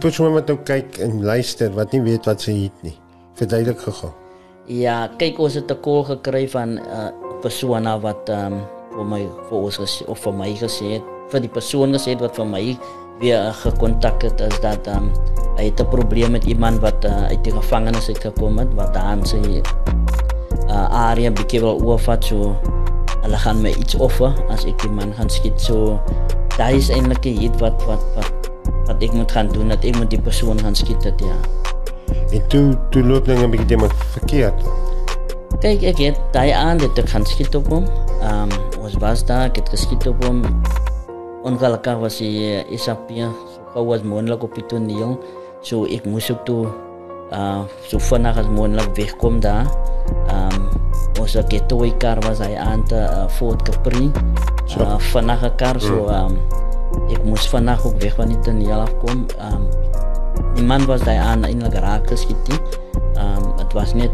die persoon wat nou kyk en luister wat nie weet wat sy het nie. Verduidelik gou. Ja, kyk ons het 'n kol gekry van 'n uh, persoon wat ehm um, vir my vir ons gesê of vir my gesê het, vir die persoon gesê het wat vir my weer uh, gekontak het is dat ehm um, hy het 'n probleem met iemand wat uh, uit die gevangenis uit gekom het wat dan sy uh, area bietjie wil oorvat so hulle gaan my iets offer as ek die man gaan skiet so daai is eintlik iets wat wat wat wat ek moet gaan doen dat ek moet die persoon gaan skiet dit ja. En toe toe loop dinge 'n bietjie maar verkeerd. Kyk ek het daai aan dit te gaan skiet op hom ehm um, ons was daar ek het geskiet op hom ongelukkig was hy isapia so gou was moontlik op die toneel. So ek moes ook toe uh so vinnig as moontlik wegkom daar. Ehm um, ons het dit toe kar was hy aan te uh, Fort Capri. Uh, vinnig kar so mm. ehm um, ek moes vinnig ook weg van die toneel afkom ehm um, die man was daar aan eintlik geraak geskiet ehm um, dit was net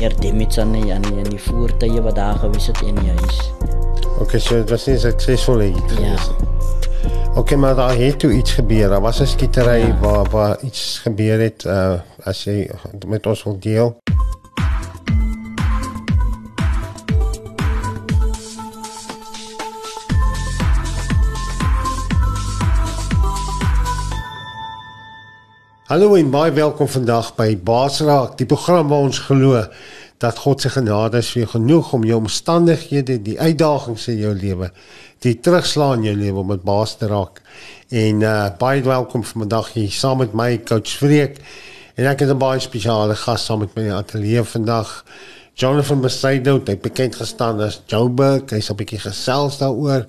meer damage aan die aan die, die voertuie wat daar gewees het in die huis Okay, so dit was nie suksesvol nie. Ja. Okay, maar daar het toe iets gebeur. Daar was 'n skietery ja. waar waar iets gebeur het uh as jy met ons wil deel. Hallo en baie welkom vandag by Basraak, die program waar ons glo dat God se genade is vir genoeg om jou omstandighede, die uitdagings in jou lewe, die terugslaan in jou lewe om dit baas te raak. En uh baie welkom vandag hier saam met my coach Freek. En ek het 'n baie spesiale gas saam met my in die ateljee vandag. Jonathan Besaido, hy bekend gestaan as Joburg. Hy's 'n bietjie gesels daaroor.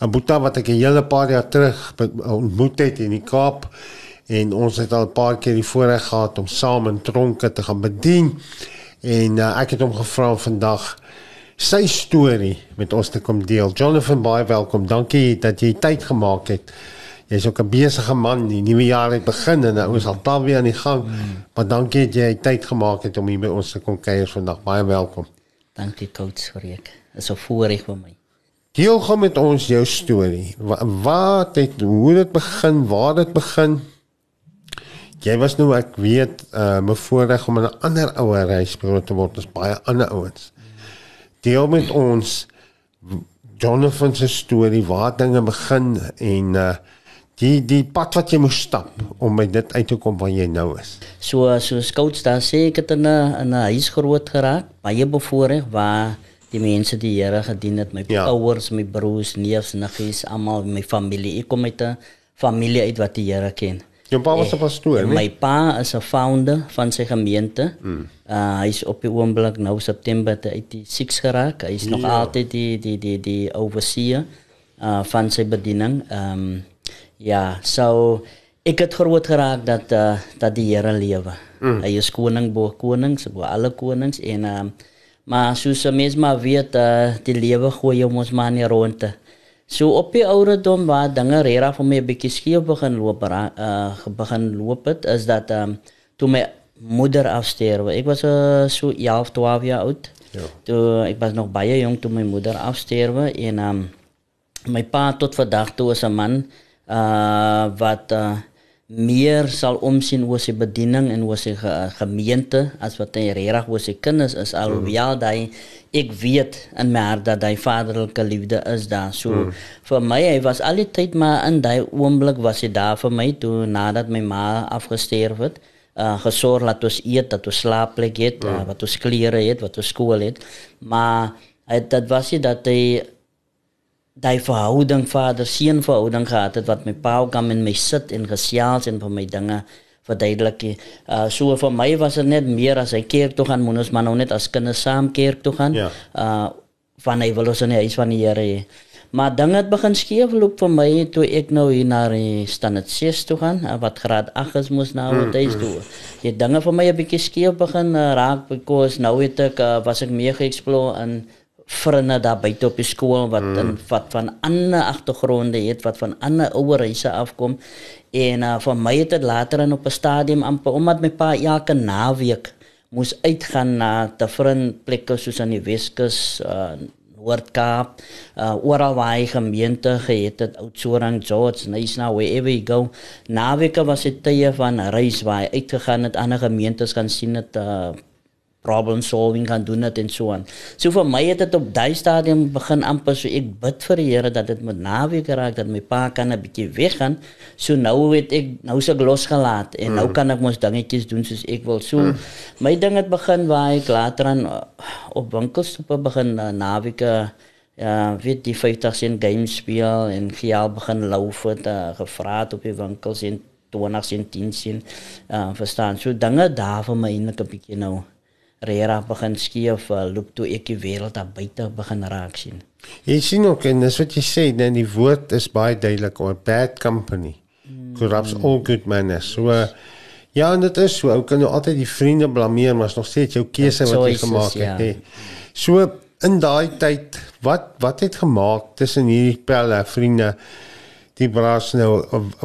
'n Boeta wat ek 'n hele paar jaar terug ontmoet het in die Kaap en ons het al 'n paar keer die voorreg gehad om saam in tronke te gaan bedien. En uh, ek het hom gevra vandag sy storie met ons te kom deel. Jonathan, baie welkom. Dankie dat jy tyd gemaak het. Jy's ook 'n besige man. Die nuwe jaar het begin en ons al daar weer aan die gang. Mm. Maar dankie dat jy tyd gemaak het om hier by ons te kom kuier vandag. Baie welkom. Dankie coach vir ek. Dit is 'n voorreg vir my. Deel gou met ons jou storie. Wat het hoe dit begin? Waar dit begin? Jy was nou ek weet uh my voorreg om 'n ander ouer reisbrood te word as baie ander ouens. Deel met ons Jonathan se storie waar dinge begin en uh die die pad wat jy moes stap om by dit uit te kom waar jy nou is. So so scouts daar sê ek het in 'n in 'n huis groot geraak, baie bevoorreg waar die mense die Here gedien het, my ja. ouers, my broers, neefs, niggies, almal my familie. Ek kom uit 'n familie uit wat die Here ken. Jou pa was 'n pastoor, nee? My pa is 'n founder van sy gemeente. Mm. Uh hy is op die oomblik nou September 86 geraak. Hy is ja. nog altyd die die die die overseer uh van sy bediening. Ehm um, ja, so ek het groot geraak dat uh, dat die Here lewe. Mm. Hy is koning bo konings, bo alle konings en ehm uh, maar soos mens maar weet uh, die lewe gooi jou mos maar nie rondte. So op die ouderdom waar dinge regtig vir my 'n bietjie skief begin loop, uh begin loop het, is dat ehm um, toe my moeder afsterwe. Ek was uh, so 11, 12 jaar oud. Ja. Toe ek was nog baie jonk toe my moeder afsterwe en ehm um, my pa tot vandag toe is 'n man uh wat uh meer sal omsien oor sy bediening en oor sy gemeente as wat hy regtig oor sy kinders is alhoewel mm. hy ek weet in my hart dat hy vaderlike liefde is daar so mm. vir my hy was al die tyd maar in daai oomblik was hy daar vir my toe nadat my ma afgestorf het uh, gesorg dat ons eet dat ons slaapplek het mm. uh, wat ons klere het wat ons skool het maar hy, dit was hy dat hy daai verhouding vader seun verhouding gehad het wat my pa kom en my sit en gesels en vir my dinge verduidelik. Uh so vir my was dit net meer as hy kerk toe gaan, moet ons maar nou net as kinders saam kerk toe gaan. Ja. Uh van hy wil ons in die huis van die Here. Maar dinge het begin skeefloop vir my toe ek nou hier na die standaard 6 toe gaan, uh, wat graad 8 is mos nou wat hy doen. Die dinge vir my 'n bietjie skeef begin uh, raak because nou het ek uh, was ek meer geëksplore in vriende daar buite op die skool wat mm. in wat van ander agtergronde het wat van ander ouer huise afkom en uh, vir my het dit later in op 'n stadium amper omdat my pa elke naweek moes uitgaan na te vriend plekke soos aan die Weskus uh, Noord-Kaap, uh oral waar hy gemeente gehet het, Oudtshoorn, George, Nyasa, wherever you go. Naweke was dit tye van reis waar hy uitgegaan het, ander gemeentes gaan sien het uh problem solving kan doen het en so aan. So vir my het dit op daai stadium begin amper so ek bid vir die Here dat dit moet naweek raak dat my pa kan 'n bietjie weggaan. So nou weet ek nou se losgelaat en mm. nou kan ek mos dingetjies doen soos ek wil. So mm. my ding het begin waar ek later aan uh, op winkels toe begin uh, naweek ja, weet die 50 sent games speel en geal begin loop het uh, gevra op die winkels en 20 sent 10 sent uh, verstaan. So dinge daar vir my eintlik 'n bietjie nou Rera begin skief uh, loop toe ek die wêreld daar buite begin raak sien. Jy sien ook en dis wat jy sê, nee, die woord is baie duidelik oor bad company. Mm. Corrupts all good manners. So uh, ja, en dit is so, ou kan nou altyd die vriende blameer, maar is nog steeds jou keuse wat jy gemaak het. Ja. He. So in daai tyd, wat wat het gemaak tussen hierdie pelle vriende die braas nou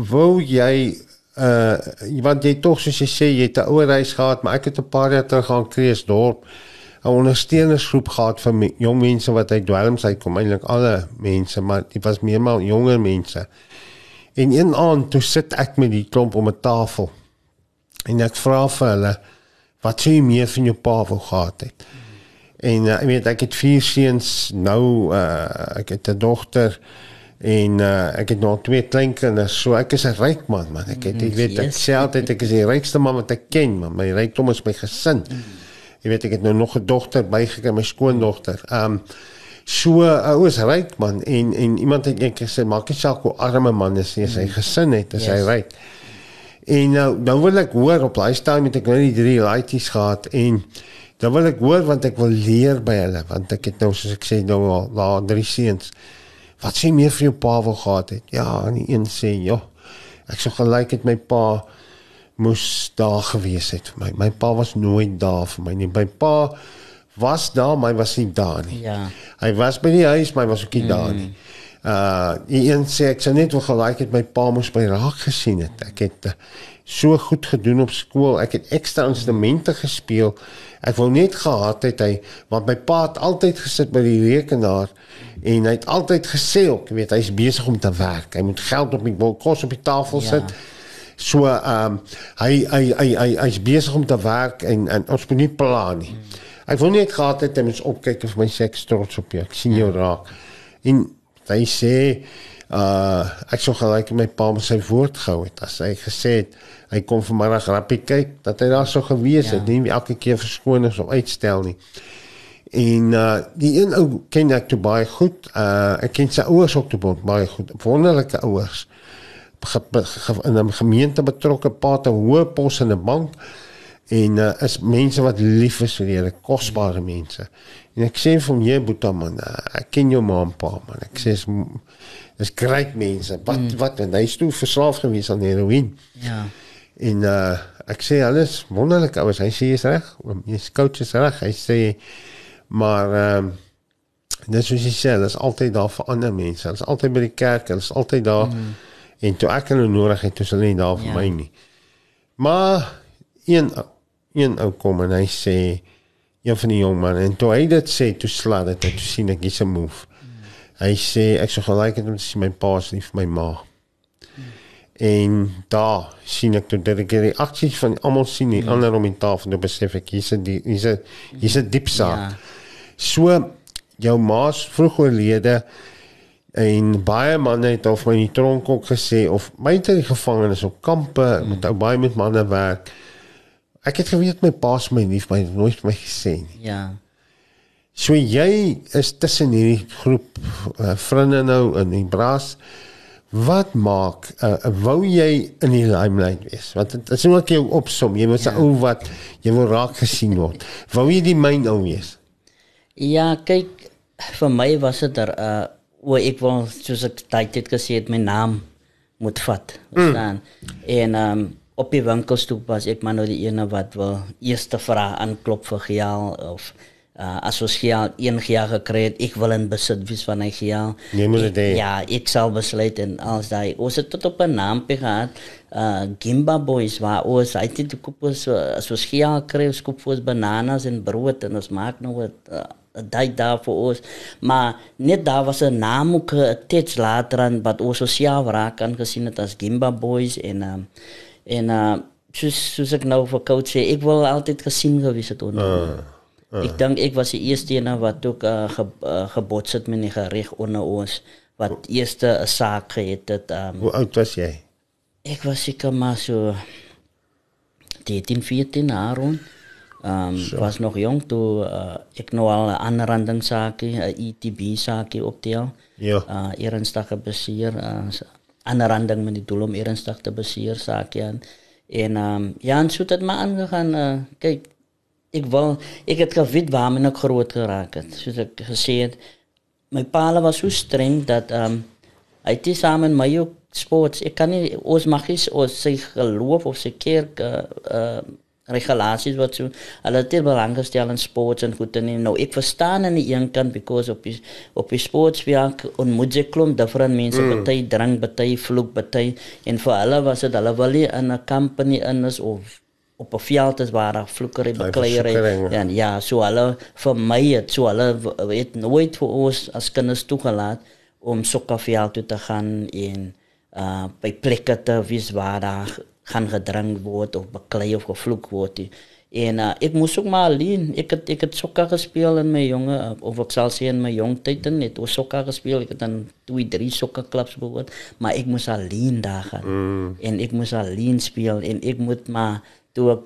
wou jy uh want jy tog soos jy sê jy het 'n ouer huis gehad, maar ek het 'n paar jaar terug gaan Kreeusdorp 'n ondersteunersgroep gehad vir me, jong mense wat uit dwelms uitkom, eintlik alle mense, maar dit was meer maar jonger mense. En een aand toe sit ek met die klomp om 'n tafel. En ek vra vir hulle wat sê jy meer van jou pa wou gehad het. En uh, ek weet ek het vier seuns nou uh ek het 'n dogter en uh, ek het nog twee kleinkinders so ek is 'n ryk man man. Ek het, ek weet ek sê altyd ek is die rykste man wat ek ken man. My rykdom is my gesin. Jy weet ek het nou nog 'n dogter bygekry my skoondogter um so uh, is ryk man. En en iemand het net gesê maak nie saak hoe arme man is nie sy gesin het as yes. hy ryk. En nou dan wil ek hoor op daai stadium het ek nou die drie laities gehad en dan wil ek hoor want ek wil leer by hulle want ek het nou soos ek sê nou al drie seuns wat sê meer vir jou pa wil gehad het. Ja, en die een sê, "Ja, ek sou gelyk het my pa moes daar gewees het vir my. My pa was nooit daar vir my nie. My pa was daar, maar hy was nie daar nie. Ja. Hy was by die huis, maar hy was ook nie mm. daar nie. Uh, die een sê ek sou net wil gelyk het my pa moes by raak gesien het. Ek het uh, so goed gedoen op skool. Ek het ekstra instrumente gespeel. Ek wou net gehad het hy want my pa het altyd gesit by die rekenaar en hy het altyd gesê ook, weet hy's besig om te werk. Hy moet geld op die kos op die tafel ja. sit. So ehm um, hy hy hy hy hy's besig om te werk en en ons moet nie plan nie. Hmm. Ek wou net gehad het hy moet opkyk of my seks trots op jou. Ek sien jou ja. raak. En hy sê uh ek sou gelyk my pa met sy woord gehou het as hy gesê het hy kom vanmiddag rappie kyk dat hy daar sou gewees ja. het nie elke keer verskoon is of uitstel nie. En uh die een ou ken ek te baie goed. Uh ek ken sy ouers ook te baie goed. Wonderlike ouers. In 'n gemeente betrokke pa te hoë pos in 'n bank. En uh, is mense wat lief is vir hulle kosbare mense. En ek sê vir hom jy boeta man uh, ek ken jou ma en pa man. Ek sê is great mense. Wat mm. wat en hy is toe verslaaf gewees aan heroïne. Ja En uh ek sê alles wonderlik ouers, hy sê is reg. Hy se coach is reg. Hy sê maar ehm um, dit is jy sê, dit is altyd daar vir ander mense. Dit is altyd by die kerk, dit is altyd daar. Mm. En toe ek hulle nodig het, toe hulle nie daar vir ja. my nie. Maar een een ou kom en hy sê een van die jong man en toe hy dit sê, toe slaat dit, toe sien ek dis 'n move. Mm. Hy sê ek sou gelyk het om te sien my pa se lief vir my ma. En daar sien ek toe dat ek die aksies van almal sien nie, ja. ander om in tafel nou besef ek hier's 'n hier's 'n hier's 'n diep saak. Ja. So jou ma's vroeg oorlede en baie manne het of my in die tronk ook gesê of my in die gevangenis op kampe hmm. met ou baie met manne werk. Ek het geweet my pa's my hy het nooit my gesê nie. Ja. So jy is tussen hierdie groep uh, vriende nou in die braas. Wat maak uh, wou jy in die limelight wees? Want dit is ook jou opsom. Jy moet 'n ja. ou wat jy wil raak gesien word. Wou jy die myn ou wees? Ja, kyk vir my was dit er uh o ek wou soos ek tyd het gesê het my naam moet vat. Verstaan? Mm. En um op die winkelstoep was ek maar nou die ene wat wil eerste vra aanklop vir geld of uh, as ons hier een jaar gekry het, ek wil in besit wees van hy geld. Nee, moet dit Ja, ek sal besluit en als daai ons het tot op 'n naampie gehad, uh Gimba Boys waar ons uit die koop so as ons geld kry, ons koop vir bananas en brood en ons maak nou wat uh, daai daar vir ons. Maar net daar was 'n naam ook 'n tets later aan wat ons sosiaal raak aangesien het as Gimba Boys en um, en uh soos soos ek nou vir coach sê, ek wil altyd gesien gewees het onder. Uh, uh. Ek dink ek was die eerste een wat ook uh, ge, uh, gebots het met 'n gereg onder ons wat eerste 'n saak gehad het. Um, Hoe oud was jy? Ek was seker maar so 13, 14 jaar rond. Um, so. was nog jong toe uh, ek nou al 'n ander randing saakie, 'n ETB saakie optel. Ja. Uh ernstig gebaseer uh, ander randing met die doel om ernstig te beseer saakie aan. En um, ja, en so het dit maar aangegaan. Uh, kyk, ek wil ek het geweet waar ek groot geraak het. Soos ek gesê het, my pa was so streng dat um, hy het saam met my ook sports. Ek kan nie ons mag nie ons sy geloof of sy kerk uh, uh regulasies wat so hulle het belang gestel in sports en goed en nou ek verstaan aan die een kant because op die op die sportswerk en moet jy klom different mense mm. baie drink baie vloek baie en vir hulle was dit hulle wil nie in 'n company in is of op 'n veld is waar daar vloekery bekleierery ja ja so hulle vir my het so hulle weet nooit vir ons as kinders toegelaat om sokkerveld toe te gaan en uh by plekke te wees waar daar gaan gedrink word of beklei of gevloek word. En uh, ek moes ook maar alleen, ek het ek het sokker gespeel in my jonge of ek sal sê in my jong tyd en net ons sokker gespeel. Ek het dan twee drie sokker klubs behoort, maar ek moes alleen daar gaan. Mm. En ek moes alleen speel en ek moet maar toe ek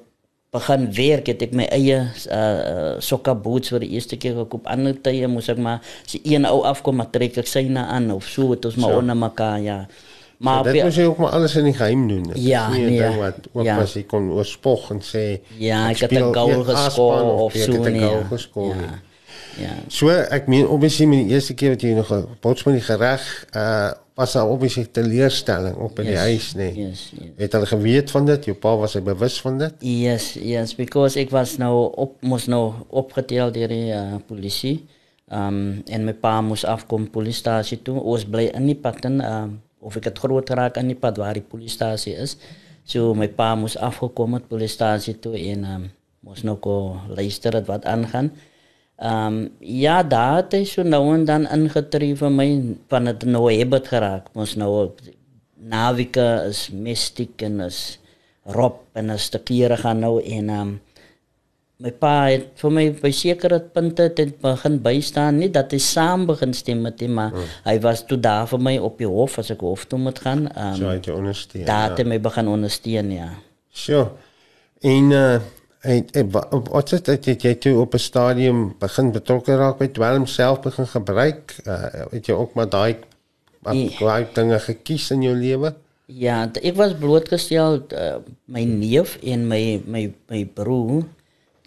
begin werk het ek my eie uh, sokker boots vir die eerste keer gekoop. Ander tye moes ek maar as een ou afkom maar trek ek syne aan of so het ons maar so. onder mekaar ja. Maar so, dit moet jy ook maar alles in die geheim doen. Dit ja, is nie nee, wat ook ja. was jy kon oorspog en sê ja, ek het 'n goal geskoor of so nee. Ja. Ja. So ek meen obviously met die eerste keer wat jy nog bots met die gereg uh was daar obviously teleurstelling op in yes, die huis nê. Nee. Yes, yes. Het hulle geweet van dit? Jou pa was hy bewus van dit? Yes, yes, because ek was nou op moes nou opgetel deur die uh, polisie. Um en my pa moes afkom polisiestasie toe. Ons bly in die patten um of ek het groot geraak aan die pad waar die polisiestasie is. So my pa moes afgekom het polisiestasie toe en um, moes nou ko luister wat aangaan. Ehm um, ja, daar het hy so nou en dan ingetree vir my van het nou het geraak. Moes nou navika is mystiek en is rob en is te kere gaan nou en ehm um, my pa het vir my by sekere punte het begin bystaan nie dat hy saam begin stem met hom maar mm. hy was toe daar vir my op die hof as ek hof toe moet gaan um, so het jy ondersteun daar het ja. my begin ondersteun ja so en uh en, en wat het dit het jy toe op 'n stadium begin betrokke raak by dwelm self begin gebruik uh, het jy ook maar daai baie dinge gekies in jou lewe ja ek was blootgestel uh, my neef en my my my broer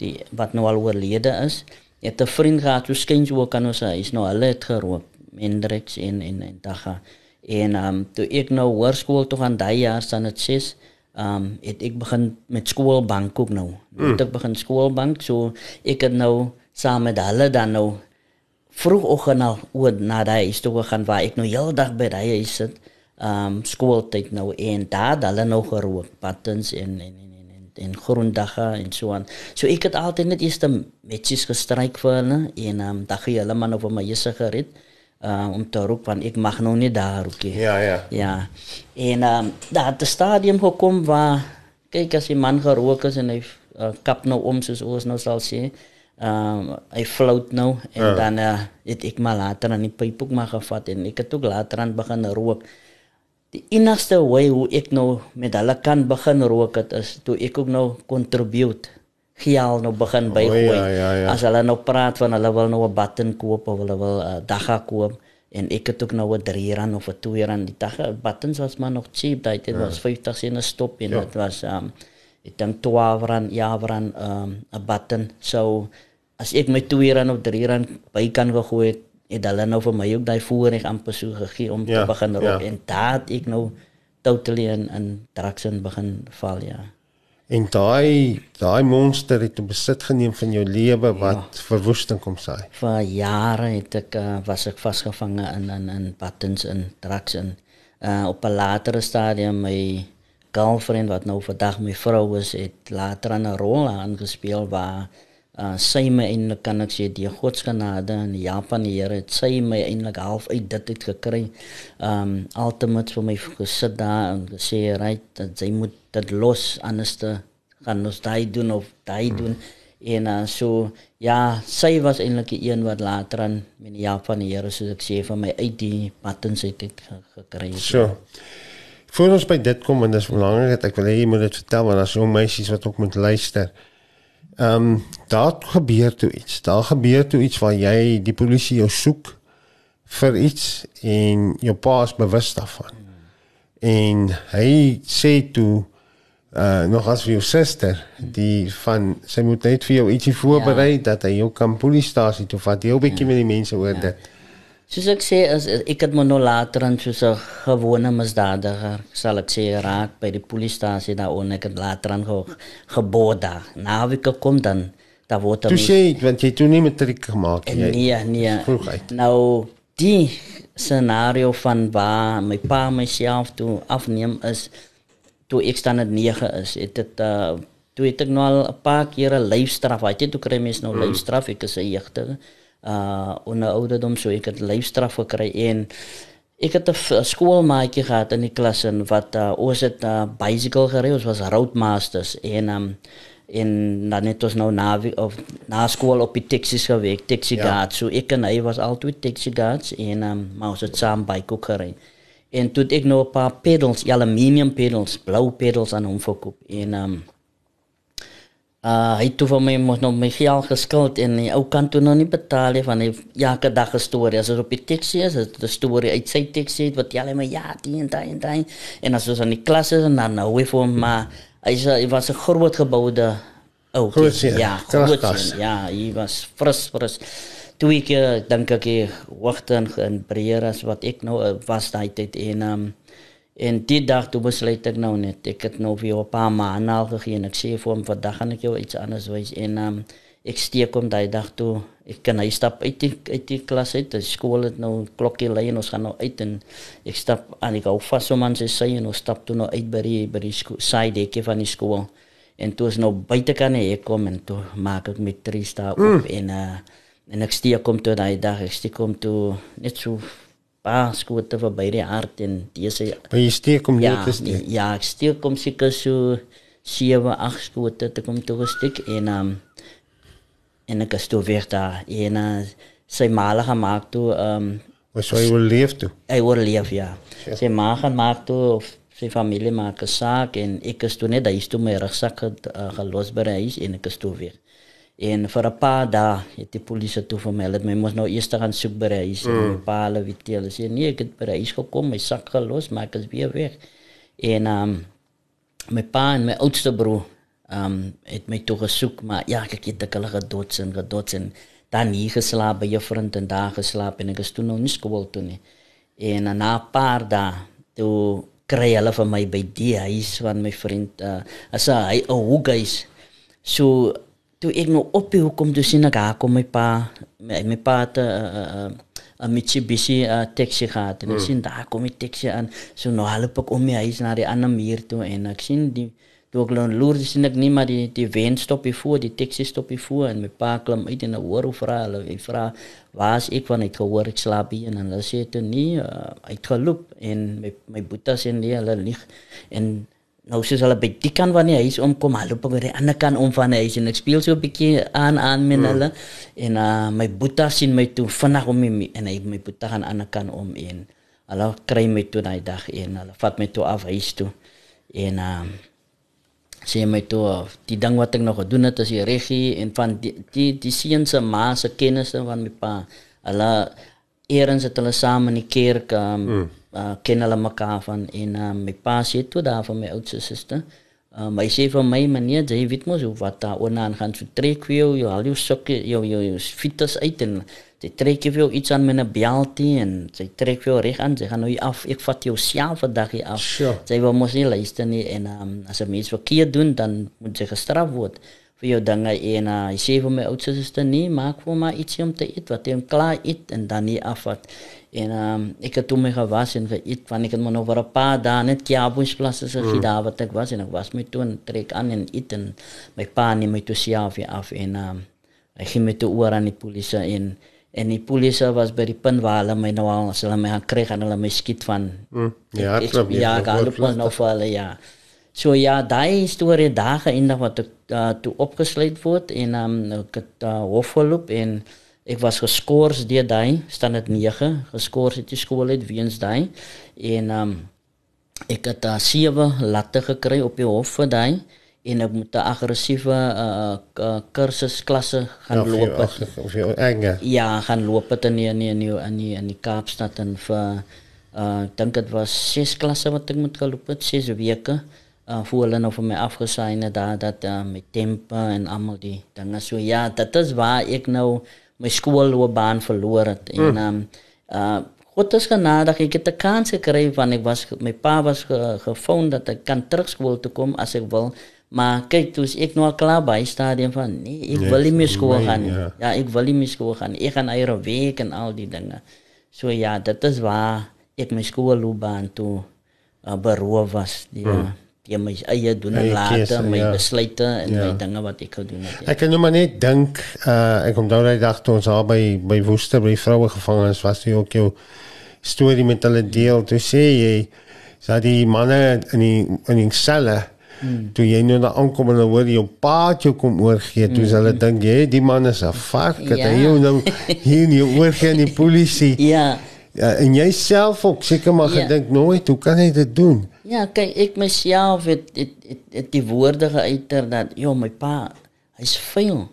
die wat nou al oorlede is. Het 'n vriend gehad, so skens ook kan ons hy is nou hulle het geroep Hendrix en en en daga. En ehm um, toe ek nou hoërskool toe gaan daai jaar staan dit 6 ehm um, het ek begin met skoolbank ook nou. Mm. Het ek begin skoolbank so ek het nou saam met hulle dan nou vroegoggend al oor na daai huis toe gaan waar ek nou heeldag by daai huis sit. Ehm um, skooltyd nou en daar hulle nou geroep patterns en en, en en grondige en so aan. So ek het altyd net eers netjies gestryk vir hulle en ehm um, dan gee hulle man over my jesse gered uh, om te roep van ek mag nou nie daar nie. Ja ja. Ja. En um, daar het 'n stadium gekom waar kyk as die man gerook is en hy uh, kap nou om soos ons nou sê. Ehm um, hy float nou en ja. dan uh, het ek maar later aan die pyp ook maar gevat en ek het ook later aan begin rook die enigste way hoe ek nou met hulle kan begin rook het is toe ek ook nou contribute geld nou begin bygooi. Oh, ja, ja, ja. As hulle nou praat van hulle wil nou 'n button koop of hulle wil 'n uh, dagga koop en ek het ook nou 'n 3 rand of 'n 2 rand die dagga buttons was maar nog cheap daai dit ja. was 50 sent 'n stop en ja. dit was um ek dink 12 rand ja rand um 'n button so as ek my 2 rand of 3 rand by kan gegooi het het hulle nou vir my ook daai voorreg amper so gegee om ja, te begin rook ja. en daad ek nou totally in in drugs in begin val ja. En daai daai monster het besit geneem van jou lewe wat ja. verwoesting kom saai. Vir jare het ek uh, was ek vasgevang in in in buttons in drugs in uh, op 'n latere stadium my girlfriend wat nou vandag my vrou is het later 'n rol aangespeel waar uh sy my eintlik kan ek sê die God se genade en die Japan die Here het sy my eintlik half uit dit uit gekry. Um ultimate vir my gesit daar en gesê right dat sy moet dit los anders te gaan ons daai doen of daai hmm. doen en uh, so ja sy was eintlik die een wat later aan met die Japan die Here soos ek sê vir my uit die pattens uit het gekry. So. Voor ons by dit kom en dis belangrik dat ek wil hê jy moet dit vertel want daar's jong meisies wat ook moet luister. Ehm um, daar gebeur toe iets. Daar gebeur toe iets waar jy die polisie jou soek vir iets en jou pa is bewus daarvan. En hy sê toe uh nog as vir jou suster die van sy moet net vir jou ietsie voorberei ja. dat hy jou kan polisiestasie toe vat. Jy 'n bietjie ja. met die mense oor ja. dit. Soos ek sê as ek het maar nou later aan soos 'n gewone misdadiger sal ek sê raak by die polisiestasie daar en ek het later aan ge, gebod daar. Nou wie kom dan daar word dan Jy sê want jy toe nie met trick gemaak nie. Nee, nee. Nou die scenario van waar my pa myself toe afneem is toe ek staan net 9 is. Het dit uh toe het ek nou al 'n paar keer 'n lyfstraf. Hy het toe kry mens nou mm. lyfstraf ek is 'n jeugdige uh onder ouderdom so ek het lyfstraf gekry en ek het 'n skoolmaatjie gehad in die klas en wat uh, ons het uh, bicycle gery ons was roadmasters en um en dan het ons nou na of na skool op die taxis gewerk taxi ja. guard so ek en hy was altyd taxi guards en um maar ons het saam bike gery en toe ek nou 'n paar pedals aluminium pedals blou pedals aan hom verkoop en um Uh, hy toe van my mos nog my geld geskuld en die ou kan toe nog nie betaal nie van hy elke dag 'n storie. As dit op die taxi is dit 'n storie uit sy taxi wat jy net maar ja die en daai en daai. En as ons aan die klasse en dan nou weer vir maar hy sê hy was 'n groot geboude ou. Oh, ja groot ja hy was fris fris. Toe ek eh, dink ek wagte in Breer as wat ek nou eh, was daai tyd en um, En die dag toe besluit ek nou net, ek het nou vir 'n paar maande al gegee en ek sê vir hom vandag gaan ek jou iets anders wys en um, ek steek hom daai dag toe. Ek kan hy stap uit die uit die klas uit. Die skool het nou klokkie lei en ons gaan nou uit en ek stap aan ek hou vas om aan sy sy en ons stap toe nou uit by die by die side ekkie van die skool. En toe is nou buite kan hy kom en toe maak ek met drie stap op mm. en uh, en ek steek hom toe daai dag, ek steek hom toe net so paar skote verby die hart en dese Maar jy steek ja, net te steek. Ja, ek steek hom seker so 7, 8 skote te kom toe steek en um, en ek het toe weer daar en uh, sy maal gemaak toe um Was hy wil leef toe? Hy wil leef ja. ja. Sy maal gemaak toe of sy familie maak 'n saak en ek is toe net daar is toe my rugsak uh, gelos by huis en ek is toe weer. En vir 'n paar dae het die polisie toe vir my, hulle moet nou eers gaan soek by hy se mm. pa hulle weet hulle sê nee, ek het by hy gekom, my sak gelos, maar ek is weer weg. En ehm um, my pa en my oudste broer ehm um, het my toe gesoek, maar ja, ek het ek hulle gedots en gedots en dan hier geslaap by 'n vriend en daar geslaap en ek is toe nog nie skool toe nie. En na 'n paar dae toe kry hulle vir my by die huis van my vriend uh, as hy 'n hoekhuis. So toe ek nou op hoekom toe sien ek haar kom my pa my, my pa het 'n uh, uh, Mitsubishi uh, taxi gehad. En ek mm. sien daar kom die taxi aan. So nou help ek om my huis na die ander muur toe en ek sien die toe ek loer loer sien ek nie maar die die wen stop hier voor die taxi stop hier voor en my pa klim uit en hoor hoe vra hulle hy vra waar is ek? Van ek gehoor ek slaap hier. En hulle sê toe nie uh, uitgeloop en my my boetie sê nee hulle lieg. En nou soos hulle by die kant van die huis omkom, hulle loop by die ander kant om van die huis en ek speel so 'n bietjie aan aan met mm. hulle. En uh, my boetie sien my toe vinnig om my en hy my boetie gaan aan die ander kant om en hulle kry my toe daai dag en hulle vat my toe af huis toe. En uh, sê my toe die ding wat ek nog gedoen het as die regie en van die die, die seuns se ma se kennisse van my pa. Hulle eerens het hulle saam in die kerk um, mm uh, ken hulle mekaar van en uh, my pa sê toe daar van my oudste suster. Uh, my sê vir my meneer, jy weet mos hoe wat daar onaan gaan so trek vir jou, jou al jou sokke, jou jou, jou fiets uit en jy trek vir jou iets aan met 'n beltie en jy trek vir jou reg aan, jy gaan nou af, ek vat jou self vandag hier af. Sure. Jy wil mos nie luister nie en um, as 'n mens verkeerd doen, dan moet jy gestraf word vir jou dinge en uh, hy sê vir my oudste suster nie, maak vir my ietsie om te eet wat jy klaar eet en dan nie afvat. En um, ek het toe my gewas en geëet van ek het maar nog vir 'n paar dae net kjaboesplaas as ek mm. wat ek was en ek was my toe en trek aan en eet en my pa neem my toe self af en um, Hy gee my toe oor aan die polisie en en die polisie was by die punt waar hulle my nou al as hulle my gaan kry gaan hulle my skiet van Mm, ja, ek, klop, ja, ja, gaan op nou vir hulle ja. So ja, daai storie daar geëindig wat ek uh, toe opgesluit word en um, ek het uh, hof geloop en ek was geskort deur daai standaard 9 geskort uit die skool uit weens daai en um, ek het uh, sewe latte gekry op die hof vir daai en ek moet 'n aggressiewe uh, uh, kursus klasse gaan of loop. jy, of, of jy enge. Ja, gaan loop het in die, in die, in die, in die, in die Kaapstad en vir uh, ek dink dit was ses klasse wat ek moet geloop het, ses weke. Uh, voor hulle nou vir my afgesaai het daar dat uh, met tempo en almal die dinge so ja, dit is waar ek nou my skoolloopbaan verloor het en Hmm. um, uh, God is genadig, ek het 'n kans gekry van ek was my pa was ge, gefoon dat ek kan terug skool toe kom as ek wil. Maar kyk, toe ek nou al klaar by stadium van nee, ek Nee, wil nie meer skool my, gaan nie. ja. Ja, ek wil nie meer skool gaan. Ek gaan eie week en al die dinge. So ja, dit is waar ek my skoolloopbaan toe uh, beroof was. Die, mm. Die my eie doen en later, keuse, my ja. besluite en Ja. my dinge wat ek gedoen het. Ja. Ek kan nou maar net dink, uh, ek onthou daai dag toe ons daar by by Woester by vroue gevangenis was, jy ook jou storie met hulle deel. Toe sê jy dat die manne in die in die selle Hmm. Toe jy nou daar aankom en dan hoor jy jou pa het jou kom oorgee, toe mm. hulle dink jy die man is 'n vark, het Ja. hy jou nou hier nie oorgee aan die polisie. ja. Ja, en jy self ook seker maar Ja. gedink nooit, hoe kan hy dit doen? Ja, kyk, ek myself het het, het, het die woorde geuiter dat joh, my pa, hy's vuil.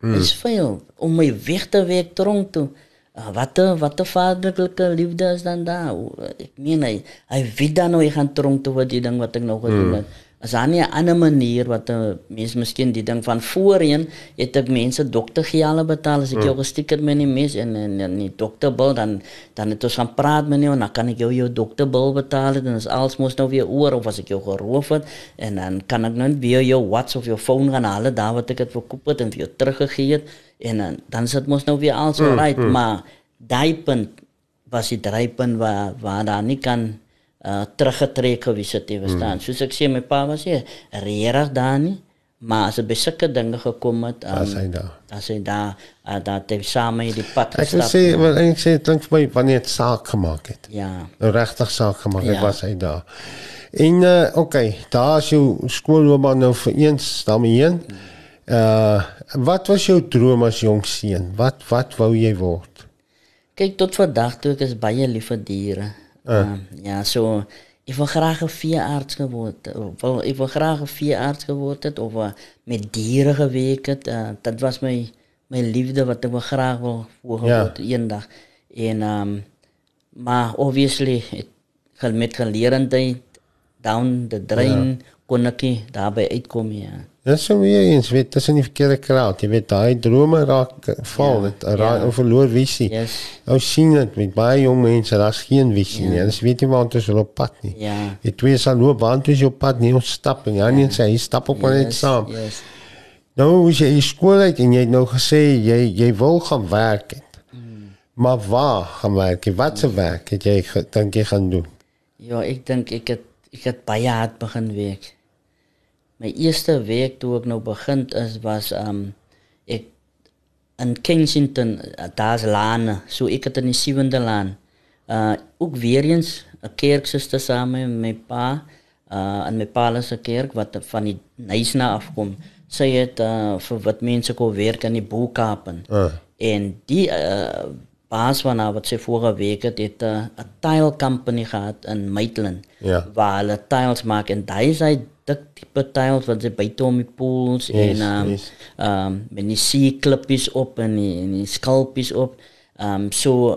Mm. Hy's vuil om my weg te week tronk toe. Uh, wat 'n wat 'n vaderlike liefde is dan daar. Ek meen hy hy weet dan nou hy gaan tronk toe wat die ding wat ek nou gedoen mm. As daar nie 'n ander manier wat 'n mens miskien die ding van voorheen het ek mense doktergelde betaal as ek jou gestikker met die mes en en, en die dokterbil dan dan het ons gaan praat met jou en dan kan ek jou jou dokterbil betaal en as alles mos nou weer oor of as ek jou geroof het en dan kan ek nou net weer jou WhatsApp of jou foon gaan haal daar wat ek het verkoop het en vir jou teruggegee het en dan dan sit mos nou weer alles mm, right mm. maar daai punt was die drypunt waar waar daar nie kan uh, teruggetrek gewees het te verstaan. Mm. Soos ek sê my pa was hier regtig daar nie, maar as 'n besulke dinge gekom het, um, Was hy daar? As hy daar uh, dat hy saam die pad Ek wil gestap. sê, wat ek sê, klink vir my wanneer dit saak gemaak het. ja. Nou regtig saak gemaak, ek Ja. was hy daar. En uh okay, daar is jou skoolloopbaan nou vir eens daarmee heen. Uh wat was jou droom as jong seun? Wat wat wou jy word? Kyk tot vandag toe ek is baie lief vir diere. Uh. Uh, ja, so ek wil graag 'n veearts geword het. Of Wil ek wil graag 'n veearts geword het of uh, met diere gewerk het. Uh, dit was my my liefde wat ek wil graag wil voorgeword ja. eendag. En um maar obviously het gel- met geleerdheid down the drain ja. kon ek nie daarbey uitkom ja. Dis so weer eens, weet, in die verkeerde kraal. Jy weet, daai drome raak val, Ja, dit raak ja. verloor visie. Yes. Nou sien dit met baie jong mense, daar's geen visie nie. Hulle weet nie waar is op pad nie. Ja. Jy twee sal loop, want jy op pad nie ons stap en ja, nie sê hy stap op maar net saam. Yes. Nou as jy skool uit en jy het nou gesê jy jy wil gaan werk het. Maar waar gaan werk? Wat se werk het jy dink jy gaan doen? Ja, ek dink ek het ek het baie hard begin werk. My eerste week toe ek nou begin is was um ek in Kensington, uh, daar's lane, so ek het in die sewende laan. Uh ook weer eens 'n kerksuster saam met my pa, uh in my pa se kerk wat van die Nysna afkom. Sy het uh vir wat mense kon werk in die Boekapen. Ah. En die uh, baas van haar wat sy vorige week het, het 'n uh, tile company gehad in Maitland. Ja. Waar hulle tiles maak en daai is hy dik tipe tiles wat jy buite om die pools Yes, en um, yes. um met die see klippies op en die, en die skalpies op. Um so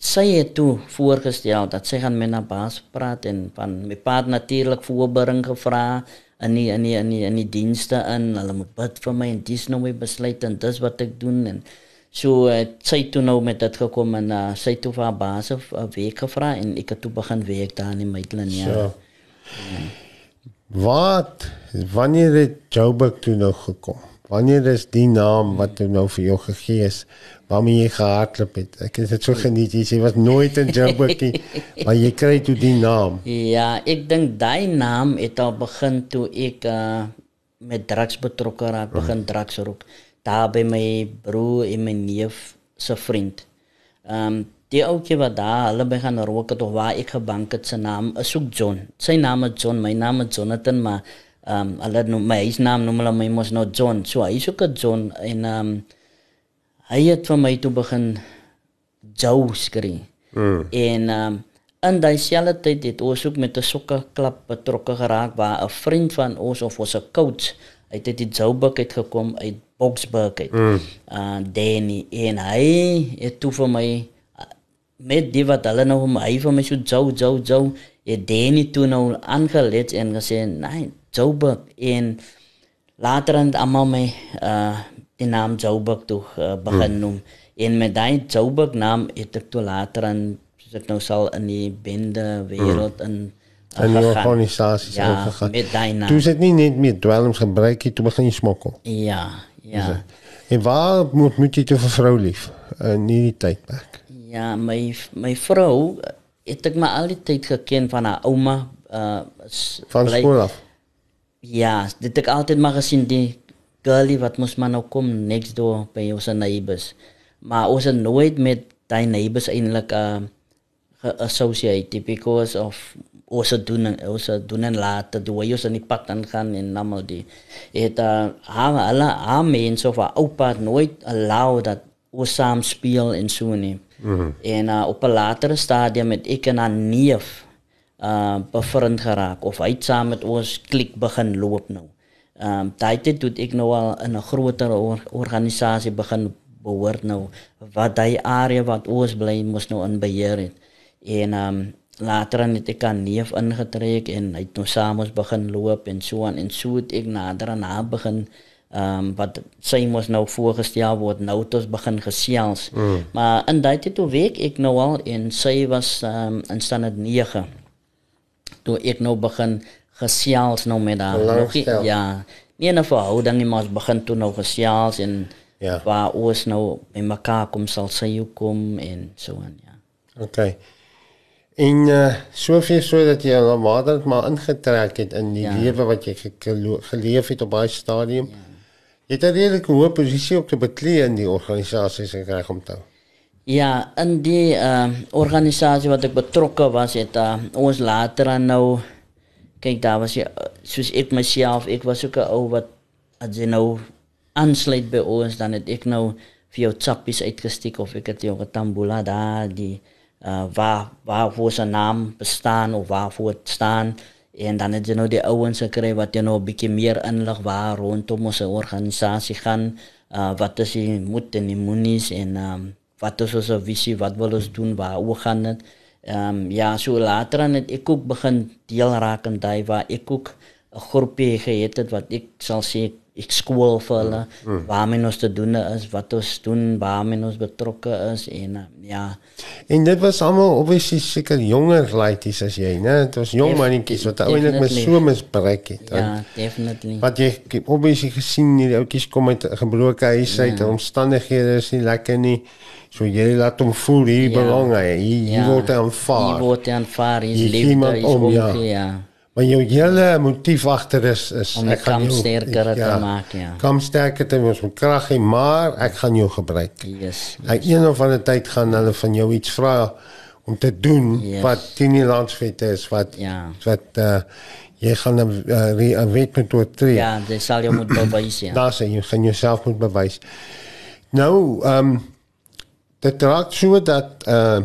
sy het toe voorgestel dat sy gaan met 'n baas praat en van my pa natuurlik voorbering gevra in die in die in die, in die dienste in hulle moet bid vir my en dis nou my besluit en dis wat ek doen en so het sy toe nou met dit gekom en uh, sy toe vir haar baas 'n week gevra en ek het toe begin werk daar in Maitland ja. So. Wat wanneer het Joburg toe nou gekom? Wanneer is die naam wat toe nou vir jou gegee is waarmee jy gehardloop het? Ek het dit so geniet. Jy was nooit in Joburg nie, maar jy kry toe die naam. Ja, ek dink daai naam het al begin toe ek uh, met drugs betrokke raak, begin drugs rook. daar by my broer en my neef se vriend. Ehm um, die ouetjie wat daar hulle by gaan rook het of waar ek gebank het, sy naam is ook John. Sy naam is John, my naam is Jonathan, maar ehm um, hulle noem my se naam noem hulle my mos nou John. So hy is ook 'n John en ehm um, hy het vir my toe begin jou skree. Mm. En ehm um, in daai selfde tyd het ons ook met 'n sokkerklub betrokke geraak waar 'n vriend van ons of ons 'n coach uit dit die Joburg het gekom uit Boksburg uit. Mm. Uh Danny en hy het toe vir my met die wat hulle nou hom hy vir my so jou jou jou het Danny toe nou aangelet en gesê nee Joburg en later en almal my uh die naam Joburg toe uh, begin mm. noem en met daai Joburg naam het ek toe later en ek nou sal in die bende wêreld mm. in en die organisaties ja, gegaan. met daai naam. Toe sit nie net meer dwelms gebruik het, toe begin jy smokkel. Ja, ja. En waar moet moet jy toe vir vrou lief in hierdie tydperk? Ja, my my vrou het ek maar al die tyd geken van haar ouma uh van bly, skool af. Ja, dit ek altyd maar gesien die girlie wat mos maar nou kom next door by ons neighbors. Maar ons het nooit met daai neighbors eintlik uh associated because of ons doen ons doen en laat dat hoe ons in die pad aangaan en almal die het uh, haar alle haar mense of haar oupa nooit allow dat ons saam speel en so nie. Mm -hmm. En uh, op 'n latere stadium het ek en 'n neef uh bevriend geraak of hy saam met ons klik begin loop nou. Ehm um, daai tyd toe ek nou al in 'n groter or organisasie begin behoort nou wat daai area wat ons bly moes nou in beheer het. En ehm um, later het ek aan neef ingetrek en hy het nou saam ons begin loop en so aan en so het ek nader aan haar begin ehm um, wat sy mos nou voorgestel word nou ons begin gesels mm. maar in daai tyd toe week ek nou al en sy was ehm um, in standaard 9 toe ek nou begin gesels nou met haar nog ja nie 'n verhouding nie maar ons begin toe nou gesels en ja waar ons nou by mekaar kom sal sy kom en so aan ja okay En uh, soveel sodat jy al maar maar ingetrek het in die ja. lewe wat jy geleef het op daai stadium. Ja. Jy het 'n redelike hoë posisie op te beklee in die organisasie se reg om te. Ja, in die uh, organisasie wat ek betrokke was het uh, ons later aan nou kyk daar was jy soos ek myself, ek was ook 'n ou wat as jy nou aansluit by ons dan het ek nou vir jou chappies uitgesteek of ek het jou getambula daar die uh, waar waar voor zijn naam bestaan of waarvoor het staan. En dan het je nou die ouwens gekregen wat je nou een beetje meer inleg waar rondom onze organisatie gaan. Uh, wat is die moet en die moenies en um, wat is onze visie, wat willen we doen, waar we gaan het. Um, ja, zo later dan het ik ook begin deel raken daar waar ik ook een groepje gehad het wat ik zal zeggen ek skool vir hulle mm. waarmee ons te doen is wat ons doen waarmee ons betrokke is en uh, ja en dit was almal obviously seker jonger laities as jy né dit was jong mannetjies wat eintlik met so misbruik het ja definitely wat jy obviously gesien die ouetjies kom uit 'n gebroke huis uit ja. omstandighede is nie lekker nie so jy laat hom voel hier ja. belang hy hier ja. word hy aanvaar hier word hy aanvaar hier leef hy is om ja, ja. Maar jou hele motief agter is is om ek gaan jou sterker ja, te maak, ja. Kom sterker te wees met krag en maar ek gaan jou gebruik. Yes. Ek een of ander tyd gaan hulle van jou iets vra om te doen yes. wat teen die landswet is wat ja. wat uh, jy gaan 'n uh, wet met toe tree. Ja, dis sal jy moet bewys ja. Daar sê jy gaan jouself moet bewys. Nou, ehm um, dit raak so dat uh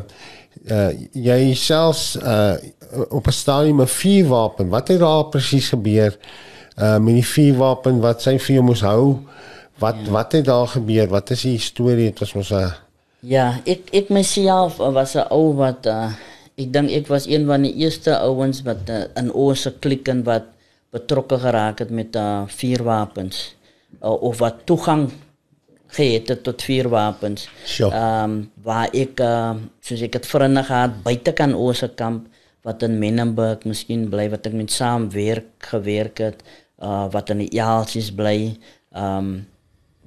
uh jy selfs uh op 'n stadium 'n vuurwapen. Wat het daar presies gebeur? Uh met die vuurwapen wat sy vir jou moes hou? Wat ja. wat het daar gebeur? Wat is die storie? Dit was mos 'n Ja, ek ek myself was 'n ou wat uh ek dink ek was een van die eerste ouens wat uh, in ons se klik en wat betrokke geraak het met uh vuurwapens uh, of wat toegang gehad het tot vuurwapens. Ehm sure. um, waar ek uh, soos ek het vriende gehad buite kan ons se kamp wat in Menenberg miskien bly wat ek met saam werk gewerk het uh wat in die Jaalsies bly um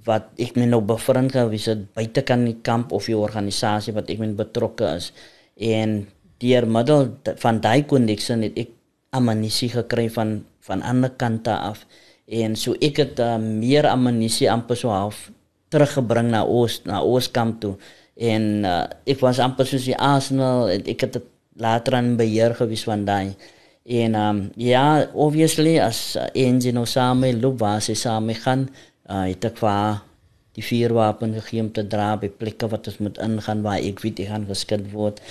wat ek my nou bevriend gewees het buite kan die kamp of die organisasie wat ek met betrokke is en deur middel van daai koneksie het ek ammunisie gekry van van ander kante af en so ek het uh, meer ammunisie amper so half teruggebring na Oos na Ooskamp toe. En uh, ek was amper soos die Arsenal, ek het dit later aan beheer gewees van daai. En um, ja, obviously as uh, engine nou saam loop waar sy saam gaan, uh, het ek vir die vier wapen gegee om te dra by plekke wat ons moet ingaan waar ek weet ek gaan geskit word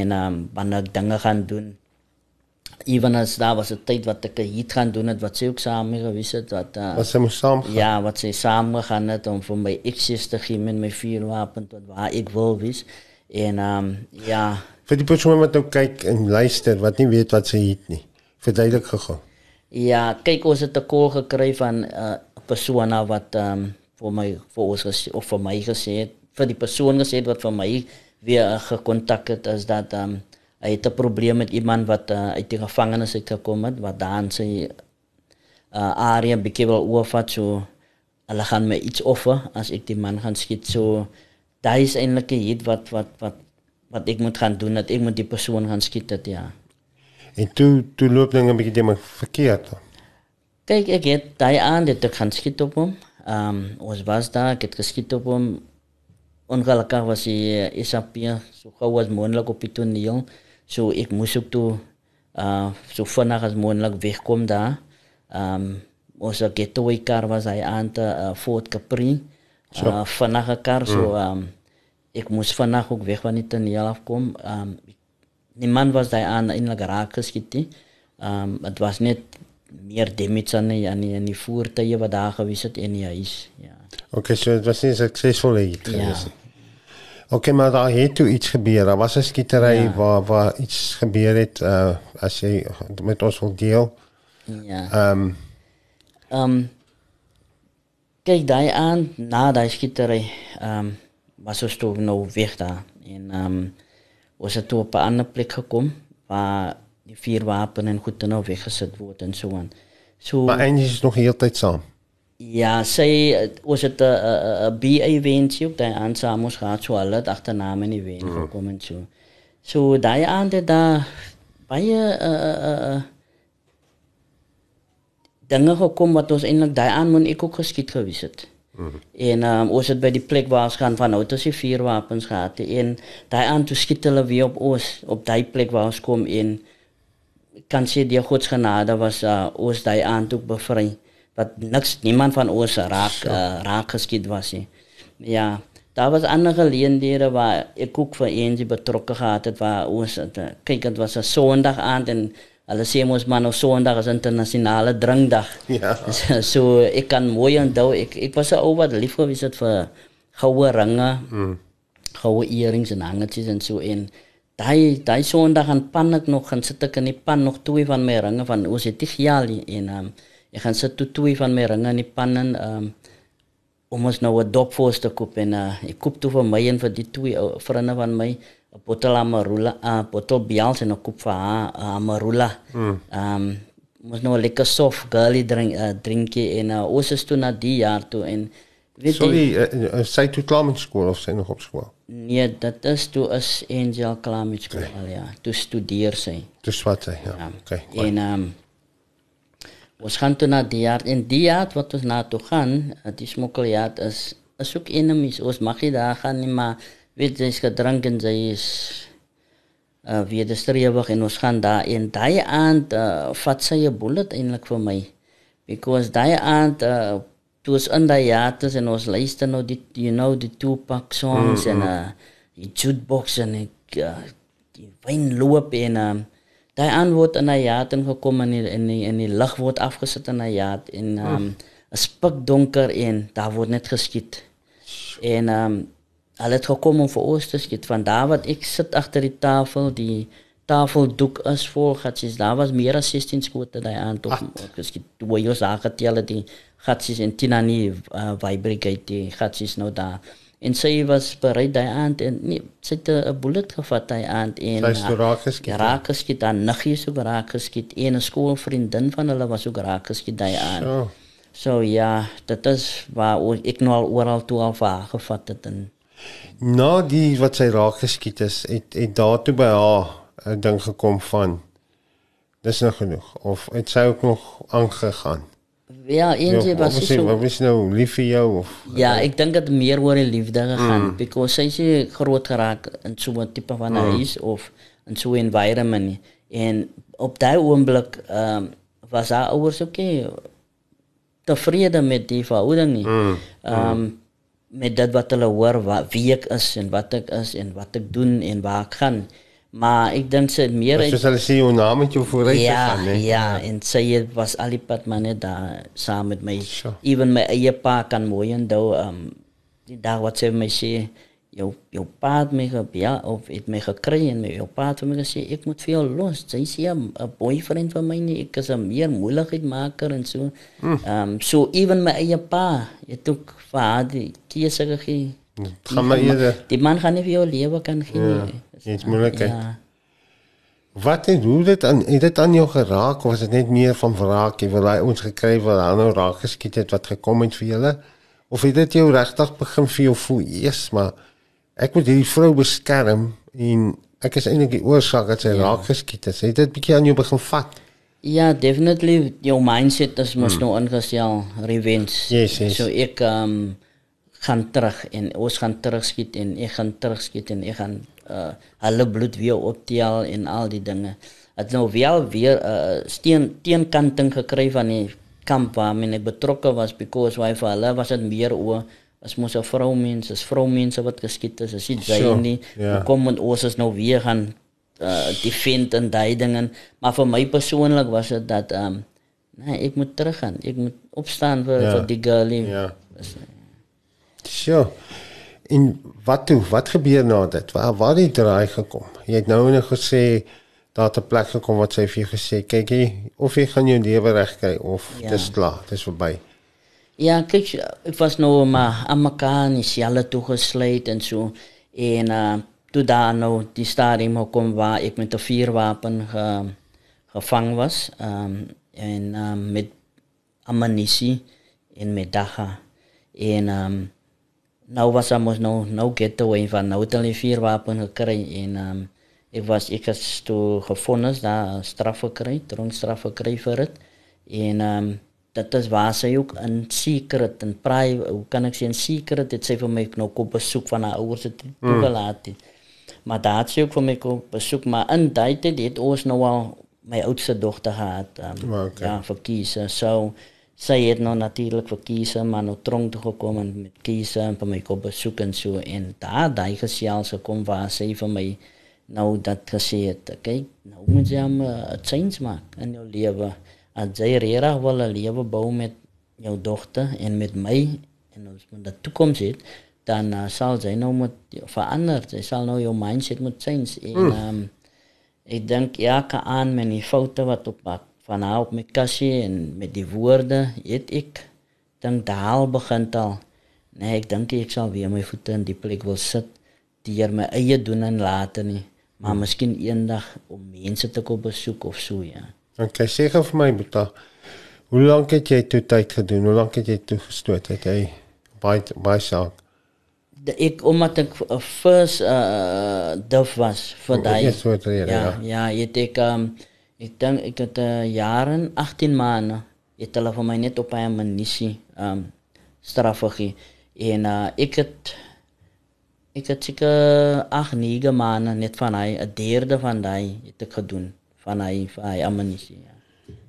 en um, wanneer ek dinge gaan doen. Even as daar was 'n tyd wat ek hier gaan doen het wat sy ook saam mee gewees het wat uh, wat sy moes saam gaan. Ja wat sy saam gegaan het om vir my access te gee met my vier wapen tot waar ek wil wees. En um, ja vir die persoon wat nou kyk en luister wat nie weet wat sy het nie. Verduidelik gou ja kyk ons het 'n call gekry van 'n uh, persoon wat um, vir my vir ons gesê, of vir my gesê het vir die persoon gesê het wat vir my weer gekontak het is dat um, hy het 'n probleem met iemand wat uh, uit die gevangenis uit gekom het wat dan sy uh, area bietjie wil oorvat so hulle gaan my iets offer as ek die man gaan skiet. So daai is eintlik iets wat wat wat wat ek moet gaan doen dat ek moet die persoon gaan skiet dit ja en toe toe loop dinge 'n bietjie ding verkeerd kyk ek het daai aan dit ek gaan skiet op hom ehm um, ons was daar ek het geskiet op hom ongelukkig was hy uh, SAP so gou as moontlik op die toneel So ek moes ook toe uh so vinnig as moontlik wegkom daar. Um ons getaway kar was hy aan te uh, Fort Capri. So. Uh vinnige kar so mm. um ek moes vinnig ook weg van die toneel afkom. Um die man was daar aan in die garage geskiet. Um dit was net meer damage aan die aan die, die voertuie wat daar gewees het in die huis. Ja. Okay, so dit was nie suksesvol nie. Ja. Oké, okay, maar daar het toe iets gebeur. Daar was 'n skietery ja. waar waar iets gebeur het uh as jy met ons wil deel. Ja. Ehm um, ehm um, kyk daai aan na daai skietery. Ehm um, was ons toe nou weg daar en ehm um, ons het toe op 'n ander plek gekom waar die vier wapens en goed nou weggesit word en so aan. So Maar eintlik is nog heeltyd saam. Ja, sy was dit 'n 'n BA event op daai aan saam ons gehad so hulle het agternaam in die event mm. gekom en so. So daai aan dit daar baie 'n uh, 'n uh, uh, dinge gekom wat ons eintlik daai aan moet ek ook geskiet gewees het. Mm. En um, ons het by die plek waar ons gaan van nou tot sy vier wapens gehad en daai aan toe skiet hulle weer op ons op daai plek waar ons kom in kan sê die God se genade was uh, ons daai aan toe bevry wat niks niemand van ons raak uh, raak geskied was nie. Ja, daar was ander geleenthede waar ek ook vir eendag betrokke gehad het waar ons het, uh, kyk dit was 'n Sondag aand en hulle sê mos man op Sondag is internasionale drinkdag. Ja. so ek kan mooi onthou ek ek was 'n ou wat lief gewees het vir goue ringe. Mm. Goue earrings en hangertjies en so en daai daai Sondag aan pan ek nog gaan sit ek in die pan nog twee van my ringe van ons het gejaal en um, ek gaan sit toe twee van my ringe in die pan en um, om ons nou 'n dopvoors te koop en uh, ek koop toe vir my en vir die twee uh, vriende van my 'n bottel amarula, 'n uh, bottel bials en 'n koop vir haar uh, amarula. Mm. Um ons nou 'n lekker soft girly drink uh, drinkie en uh, ons is toe na die jaar toe en weet jy Sorry, uh, uh, sy toe klaar met skool of sy nog op skool? Nee, dit is toe is Angel klaar met skool okay. ja. Toe studeer sy. Toe swat sy, ja. ja. Okay. En um ons gaan toe na die jaar en die jaar wat ons na toe gaan, die smokkeljaar is is ook enemies. Ons mag nie daar gaan nie, maar weet jy, sy gedrink en sy is uh weer die strewig en ons gaan daar en daai aand uh, vat sy 'n bullet eintlik vir my. Because daai aand uh toe ons in daai toe en ons luister nou die you know die Tupac songs mm -hmm. en uh die jukebox en ek uh, die wyn loop en uh, daai antwoord in 'n jaat en gekom in die, in die, in die lig word afgesit in 'n jaat en um ehm, 'n spik donker en daar word net geskiet. En um hulle het gekom om vir ons te skiet van daar wat ek sit agter die tafel, die tafeldoek is vol gatsies. Daar was meer as 16 skote daai aand op geskiet. Toe jy sag het jy al die gatsies en Tinani uh, vibrate die gatsies nou daar en sy was bereid daai aand en nee, sy het 'n bullet gevat daai aand en sy het raak geskiet. Raak geskiet dan niggie so raak geskiet en 'n skoolvriendin van hulle was ook raak geskiet daai aand. So. so ja, dit is waar ek nou al oral toe al vaar gevat het en nou die wat sy raak geskiet is, het het daartoe by haar 'n ding gekom van dis nog genoeg of het sy ook nog aangegaan Ja, eentjie Ja, was wat so Wat was nou lief vir jou of Ja, ek dink dit meer oor die liefde gegaan mm. because sy sê groot geraak in so 'n tipe van mm. huis of in so 'n environment nie. en op daai oomblik ehm um, was haar ouers ook okay, tevrede met die verhouding nie. Ehm mm. um, met dit wat hulle hoor wat wie ek is en wat ek is en wat ek doen en waar ek gaan. Maar ek dink sy het meer Soos hulle sê jou naam het jou vooruit ja, gegaan, hè. Ja, en sy was al die pad maar net daar saam met my. Sure. Even my eie pa kan mooi onthou um die dag wat sy my sê jou jou pa het my gebel of het my gekry en my jou pa het my gesê ek moet vir jou los. Sy sê 'n boyfriend van my nie, ek is 'n meer moeilikheidmaker en so. Hmm. Um so even my eie pa het ook vir haar die keuse gegee. Gaan maar eerder. Die man gaan nie vir jou lewe kan gee Ja, nie. iets moeilikheid. Ja. Wat het hoe dit aan het dit aan jou geraak of was dit net meer van wraak jy wil hy ons gekry wat hy nou raak geskiet het wat gekom het vir julle of het dit jou regtig begin vir jou voel eers maar ek moet hierdie vrou beskerm en ek is eintlik die oorsaak dat sy ja. raak geskiet het het dit bietjie aan jou begin vat Ja, definitely jou mindset is mos nou ingestel revenge. Yes, yes. So ek um gaan terug en ons gaan terugskiet en ek gaan terugskiet en ek gaan uh hulle bloed weer optel en al die dinge. Het nou wel weer 'n uh, steen teenkanting gekry van die kamp waarmee ek betrokke was because why vir hulle was dit meer oor as mos 'n vroumense, as vroumense wat geskiet is, as dit Sure, nie. ja. Yeah. Kom en ons is nou weer gaan uh defend en daai dinge. Maar vir my persoonlik was dit dat um nee, ek moet teruggaan. Ek moet opstaan vir Ja. vir die girlie. ja sure en wat toe wat gebeur na dit waar waar het die draai gekom jy het nou net gesê daar 'n plek gekom wat sy vir jou gesê kyk jy of jy gaan jou lewe regkry of Ja. dis klaar dis verby Ja, kyk, ek was nou maar aan mekaar en sy alle toegesluit en so. En uh, toe daar nou die stadium gekom waar ek met 'n vuurwapen ge, gevang was. Um, en um, met ammunisie en met dagga. En um, nou was hij mos nou, nou getaway van nou het hulle die vuurwapen gekry. En um, ek was, ek is toe gevonnis daar straf gekry, tronkstraf gekry vir dit. En dat is waar sy ook in secret en private, hoe kan ek sê in secret het sy vir my nou kom besoek van haar ouers het toegelaat. het. Maar daar het sy ook vir my kom besoek, maar in daai tyd het ons nou al my oudste dogter gehad. Um, Okay. Ja, vir kiese. So sy het nou natuurlik vir kiese, maar nou tronk toe gekom en met kiese en vir my kom besoek en so en daar daai gesels gekom waar sy vir my nou dat gesê het, kyk, nou moet jy 'n uh, change maak in jou lewe. Jy regtig wil 'n lewe bou met jou dogter en met my en ons moet 'n toekoms hê, dan uh, sal jy nou moet verander. Jy sal nou jou mindset moet change en mm. um, ek dink elke aan met die foute wat op pad van haar op my kassie en met die woorde het ek dink daal begin al. Nee, ek dink ek sal weer my voete in die plek wil sit deur my eie doen en late nie, maar miskien eendag om mense te kom besoek of so ja. Okay, sê gou vir my hoe lank het jy toe tyd gedoen? Hoe lank het jy toe gestoot? Het jy baie baie saak? Ek omdat ek uh, first uh, duf was vir daai. ja, ja. ja, het ek um, ek dink ek het uh, jaren 18 maande het hulle vir my net op 'n amnestie um straf gegee. En uh, ek het ek het seker 8 9 maande net van hy 'n derde van daai het ek gedoen van hy van hy amnestie. Ja.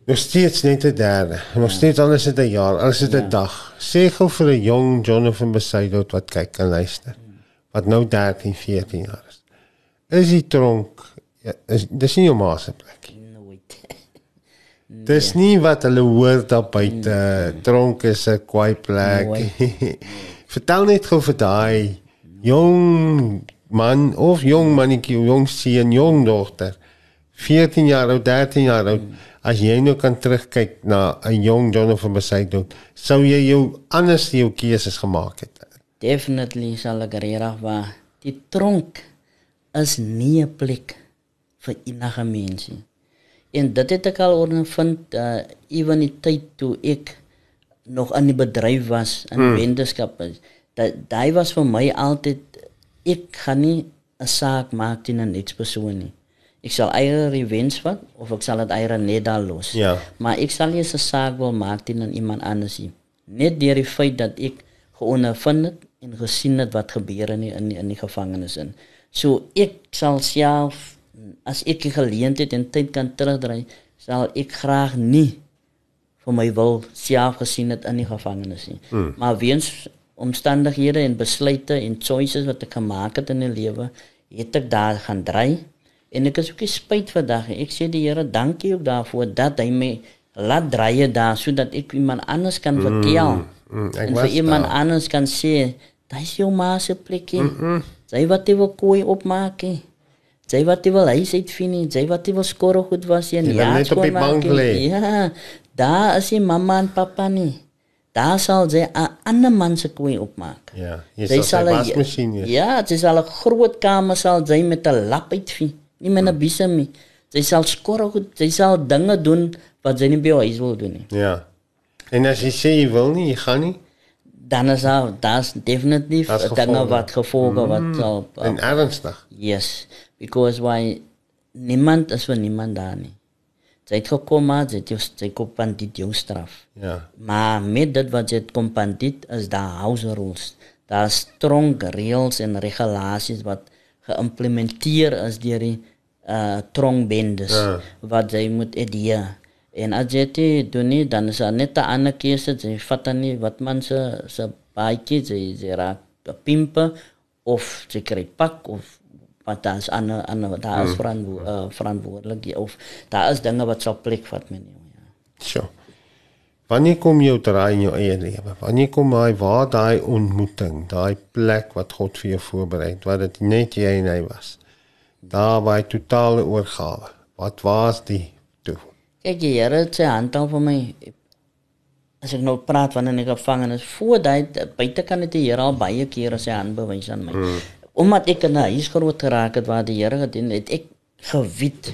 Nog steeds net 'n derde. Nog steeds alles het 'n jaar, alles het 'n Ja. dag. Sê gou vir 'n jong Jonathan Besaidot wat kyk en luister. Wat nou 13, 14 jaar is. Is die tronk ja, is dis nie jou ma se plek nie. Nooit. Dis nie wat hulle hoor daar buite. Tronk is 'n kwaai plek. Vertel net gou vir daai jong man of jong mannetjie, jong seun, jong dogter. 14 jaar oud, 13 jaar oud. As jy nou kan terugkyk na 'n jong Jonathan Besaidot, sou jy jou anders jou keuses gemaak het. Definitely sal ek regtig waar die tronk is nie 'n plek vir enige mens nie. En dit het ek al ondervind uh ewen die tyd toe ek nog in die bedryf was in hmm. wetenskap. Dat daai was vir my altyd ek gaan nie 'n saak maak teen 'n niks persoon nie. Ek sal eier revenge vat of ek sal dit eier net daar los. Ja. Maar ek sal nie 'n saak wil maak teen iemand anders nie. Net deur die feit dat ek geondervind het en gesien het wat gebeur in die, in die, in die gevangenis in. So ek sal self as ek die geleentheid en tyd kan terugdraai, sal ek graag nie vir my wil self gesien het in die gevangenis nie. Hmm. Maar weens omstandighede en besluite en choices wat ek gemaak het in die lewe, het ek daar gaan dry en ek is ook spyt vandag. Ek sê die Here dankie ook daarvoor dat hy my laat dry daar sodat ek iemand anders kan vertel. Mm, mm, en vir iemand daar. anders kan sê, "Dis jou ma se plekkie." Mm -mm. Sy wat jy wil kooi opmaak. hè. Sy wat jy wil huis uitvind, sy wat jy wil skorre goed was en wil net op die bank lê. Ja, daar is die mamma en pappa nie. Daar sal sy 'n ander man se kooi opmaak. Ja, jy Sy sal sy een- wasmasjien wees. Ja, sy sal 'n groot kamer sal sy met 'n lap uitvie, nie met 'n besem nie. Sy sal skorre goed, sy sal dinge doen wat sy nie by huis wil doen nie. Ja. En as jy sê jy wil nie, jy gaan nie. Dan is daar daar's definitief Daar's dinge wat gevolge wat sal En ernstig. Yes, because why niemand is vir niemand daar nie. Sy het gekom maar sy het sy kop van die jou straf. Ja. Maar met dit wat jy het kom van dit is daar house rules. Daar is strong reëls en regulasies wat geïmplementeer is deur die uh trongbendes Ja. wat jy moet adhere. En as jy dit doen nie, dan is daar net 'n ander keuse, jy vat dan nie wat man se se baadjie, jy jy raak pimpe of jy kry pak of wat daar is ander ander daar is verantwo uh, verantwoordelik of daar is dinge wat sal plek vat met jou. Ja. So. Wanneer kom jou draai in jou eie lewe? Wanneer kom daai waar daai ontmoeting, daai plek wat God vir jou voorberei het, wat dit net jy en hy was. Daar by totale oorgawe. Wat was die toe? Kyk, die Here het sy hand vir my as ek nou praat van in die gevangenis, voor dit buitekant het die Here al baie kere sy hand bewys aan my. Mm. Omdat ek in 'n huis groot geraak het waar die Here gedien het, ek geweet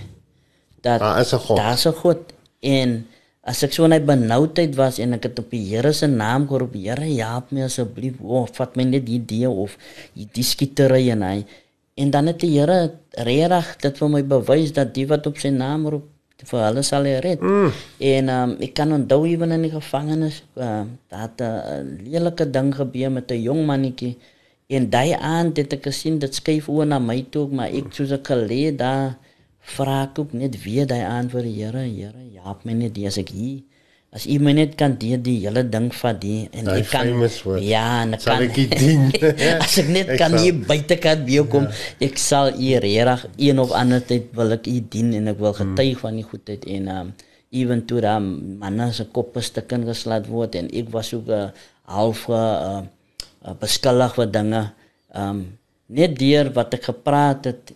dat Daar is 'n God. Daar's 'n God en as ek so net benoudheid was en ek het op die Here se naam geroep, Here, help my asseblief. O, vat my net die idee of die skietery en hy en dan het die Here regtig dit vir my bewys dat die wat op sy naam roep vir hulle sal hy red. Mm. En um, ek kan onthou ewen in die gevangenis, uh, dat 'n lelike ding gebeur met 'n jong mannetjie en daai aand het ek gesien dit skuif oor na my toe, maar ek soos ek gelê daar vra ek ook net weer daai aand vir die Here, Here, help my net as ek hier as u my net kan deur die hele ding vat die en Daai ek kan ja, en ek Sal kan ek dien? as ek net Ek kan sal- hier buitekant by jou kom, ek sal u regtig een of ander tyd wil ek u dien en ek wil getuig van die goedheid en um ewen toe dan manne se koppe stukken geslaan word en ek was ook 'n uh, half uh, uh, beskuldig wat dinge um net deur wat ek gepraat het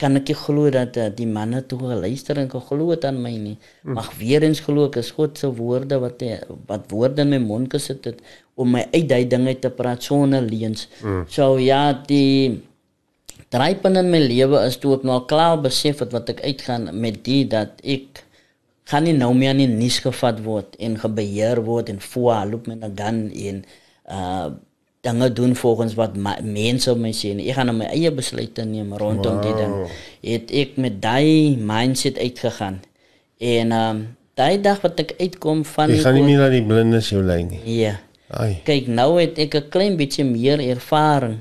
kan ek nie glo dat uh, die manne toe geluister en geglo het aan my nie. Mag weer eens glo ek is God se woorde wat hy, wat woorde in my mond gesit het om my uit daai dinge te praat sonder leuns. Mm. So ja, die drypunt in my lewe is toe ek nou klaar besef het wat ek uitgaan met die dat ek gaan nie nou meer in die nuus gevat word en gebeheer word en voorloop met 'n gun en uh dinge doen volgens wat mense op my sê. nie. Ek gaan nou my eie besluite neem rondom wow. die ding. Het ek met daai mindset uitgegaan. En ehm um, daai dag wat ek uitkom van Jy die gaan nie meer laat die blindes jou lei nie. Ja. Ai. Kyk, nou het ek 'n klein bietjie meer ervaring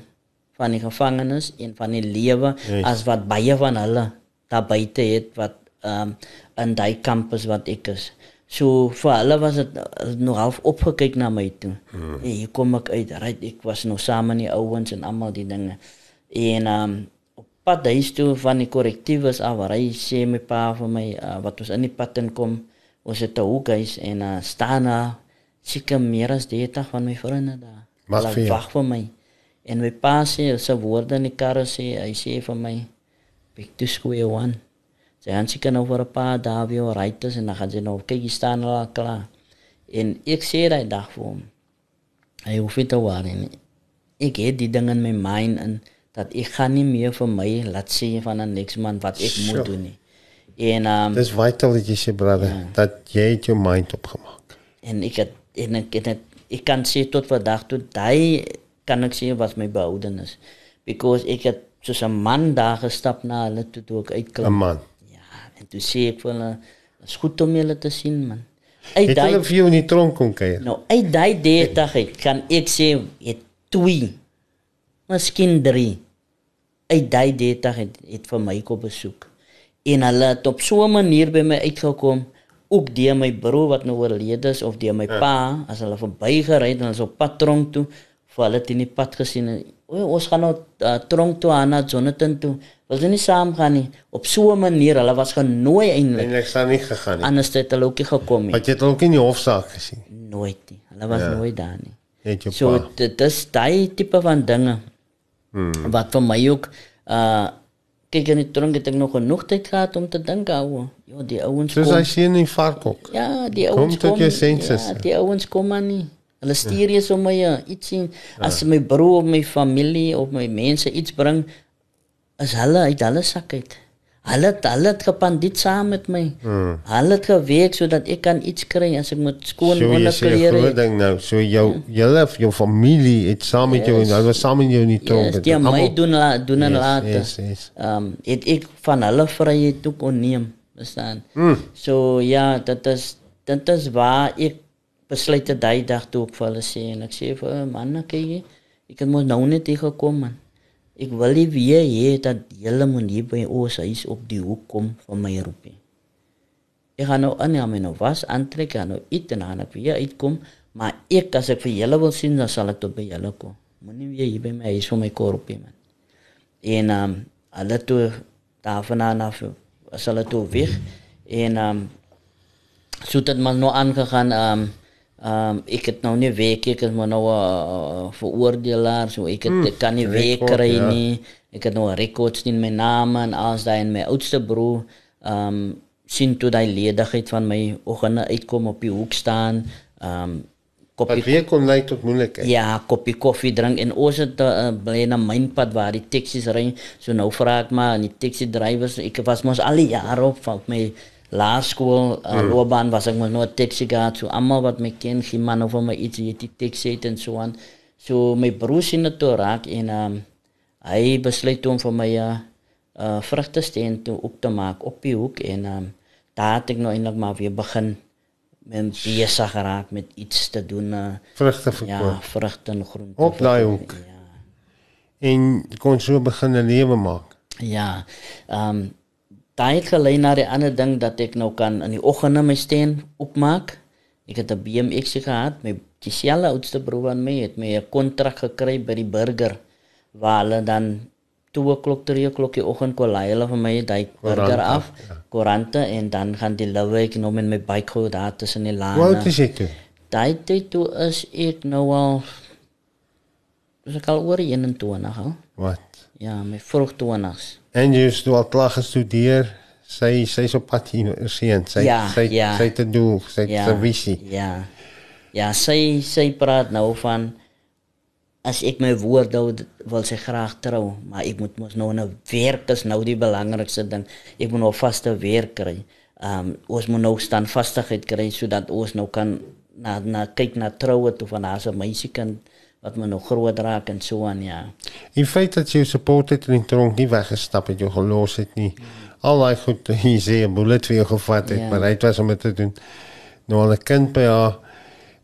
van die gevangenis en van die lewe Yes. as wat baie van hulle daar buite het wat ehm um, in daai kampus wat ek is. So vir hulle was dit uh, nog half opgekyk na my toe. Hmm. Hey, hier kom ek uit. Right, ek was nog saam met die ouens en almal die dinge. En um, op pad huis toe van die korrektiewe af waar hy sê my pa vir my uh, wat ons in die pad inkom, ons het 'n hoekhuis en uh, staan daar seker meer as 30 van my vriende daar. Wag Hulle vir jou. Wag vir my. En my pa sê sy woorde in die karre sê hy sê vir my back to square one. Sy gaan seker nou vir 'n paar dae weer is en dan gaan sy nou kyk hier staan al klaar. En ek sê daai dag vir hom. Hy hoef nie te worry nie. Ek het die ding in my mind en dat ek gaan nie meer vir my laat sê van 'n next man wat ek Sure. moet doen nie. En um, Dis vital dat jy sê brother Ja. dat jy het jou mind opgemaak. en ek het en ek het, het ek kan sê tot vandag toe daai kan ek sê was my behoudenis because ek het soos 'n man daar gestap na hulle toe toe ek uitkom. 'n Man. En toe sê ek vir hulle, "Dit is goed om julle te sien, man." Het hulle vir jou in die tronk kom kuier? Nou, uit daai dag uit kan ek sê het twee, miskien drie. Uit daai dag het het vir my kom besoek. En hulle het op so 'n manier by my uitgekom ook die my broer wat nou oorlede is of die my ja. pa as hulle verbygery het en hulle so pad tronk toe vir hulle het in die pad gesien en o, ons gaan nou uh, tronk toe aan na Jonathan toe. Wil jy nie saam gaan nie? Op so 'n manier, hulle was genooi eintlik. En ek sou nie gegaan nie. Anders het hulle ook nie gekom nie. Wat jy het ook in die hofsaak gesien. Nooit nie. Hulle was ja. nooit daar nie. So dit is daai tipe van dinge. Hmm. Wat vir my ook uh kyk in die tronk het ek nog genoeg tyd gehad om te dink ou. Ja, die ouens Soos kom. hy sien in Varkok. Ja, die Kom ouens tot kom. jou senses. Ja, die ouens kom maar nie. Hulle stuur sommer ja, iets sien as my broer of my familie of my mense iets bring is hulle uit hulle sak uit. Hulle het, hulle het gepandiet saam met my. Hmm. Hulle het gewerk sodat ek kan iets kry as ek moet skoon So onderklere. groot ding nou. So jou julle jou familie het saam met jou en hulle was saam met jou in die tronk. Yes, die almal- my doen la, doen en Yes, later. yes, yes. Ehm het ek van hulle vryheid toe kon neem, verstaan? Mm. So ja, dit is dit is waar ek besluit het daai dag toe ek vir hulle sê en ek sê vir hulle, man, kyk jy, ek het mos nou net hier gekom man. Ek wil nie weer hê dat julle moet hier by ons huis op die hoek kom van my roep nie. Ek gaan nou aan my nou was aantrek en nou eet en gaan ek weer uitkom, maar ek as ek vir julle wil sien, dan sal ek tot by julle kom. Moenie weer hier by my huis vir my korpie man. En ehm um, hulle toe daarvandaan af as hulle toe weg en ehm um, so het man nou aangegaan ehm um, um, ek het nou nie werk ek is maar nou 'n uh, veroordelaar so ek het ek kan nie werk kry ja. nie ek het nou records in my naam en als daai en my oudste broer ehm um, sien toe daai ledigheid van my oggende uitkom op die hoek staan ehm um, Wat kopie weer kon lei tot moeilikheid. Ja, koppie koffie drink en ons het uh, bly na myn pad waar die taksies ry. So nou vra ek maar aan die taxi drywers, ek was mos al die jare op van my laerskool uh, mm. loopbaan was ek mos nou 'n taxi gehad. So almal wat my ken, gee man of my iets jy die taxi het en so aan. So my broer sien dit toe raak en um, hy besluit om vir my 'n uh, uh, vrugtesteen toe op te maak op die hoek en um, daar het ek nou eintlik maar weer begin met besig geraak met iets te doen uh, Vrugte ja, verkoop. vrugte en groente. Op daai hoek. Ja. En kon so begin 'n lewe maak. Ja. Ehm um, daai het gelei na die ander ding dat ek nou kan in die oggende my steen opmaak. Ek het 'n BMX gehad, my dieselfde oudste broer aan my het my 'n kontrak gekry by die burger waar hulle dan 2 o'clock, 3 o'clock die oggend kon laai hulle vir my daai burger af, koerante en dan gaan die loue ek nou met my bike gou daar tussen die lane. Oud is toe? Daai tyd toe is ek nou al is ek al oor 21 al. Wat? Ja, my vroeg 20s. En jy het toe al klaar gestudeer. Sy sy's op pad hier sien. Sy Ja, sy ja. sy te doen, sy Ja. te visie. Ja. Ja, sy sy praat nou van as ek my woord hou wil sy graag trou, maar ek moet mos nou 'n werk is nou die belangrikste ding. Ek moet nou vaste werk kry. Ehm um, ons moet nou staan vastigheid kry sodat ons nou kan na na kyk na troue toe van haar se meisiekind wat my nog groot raak en so aan ja. Die feit dat jy support het in die tronk nie weggestap het, jou gelos het nie. Al daai goed hier sê 'n bullet vir jou gevat het, Ja. maar hy het was om dit te doen. Nou al 'n kind by haar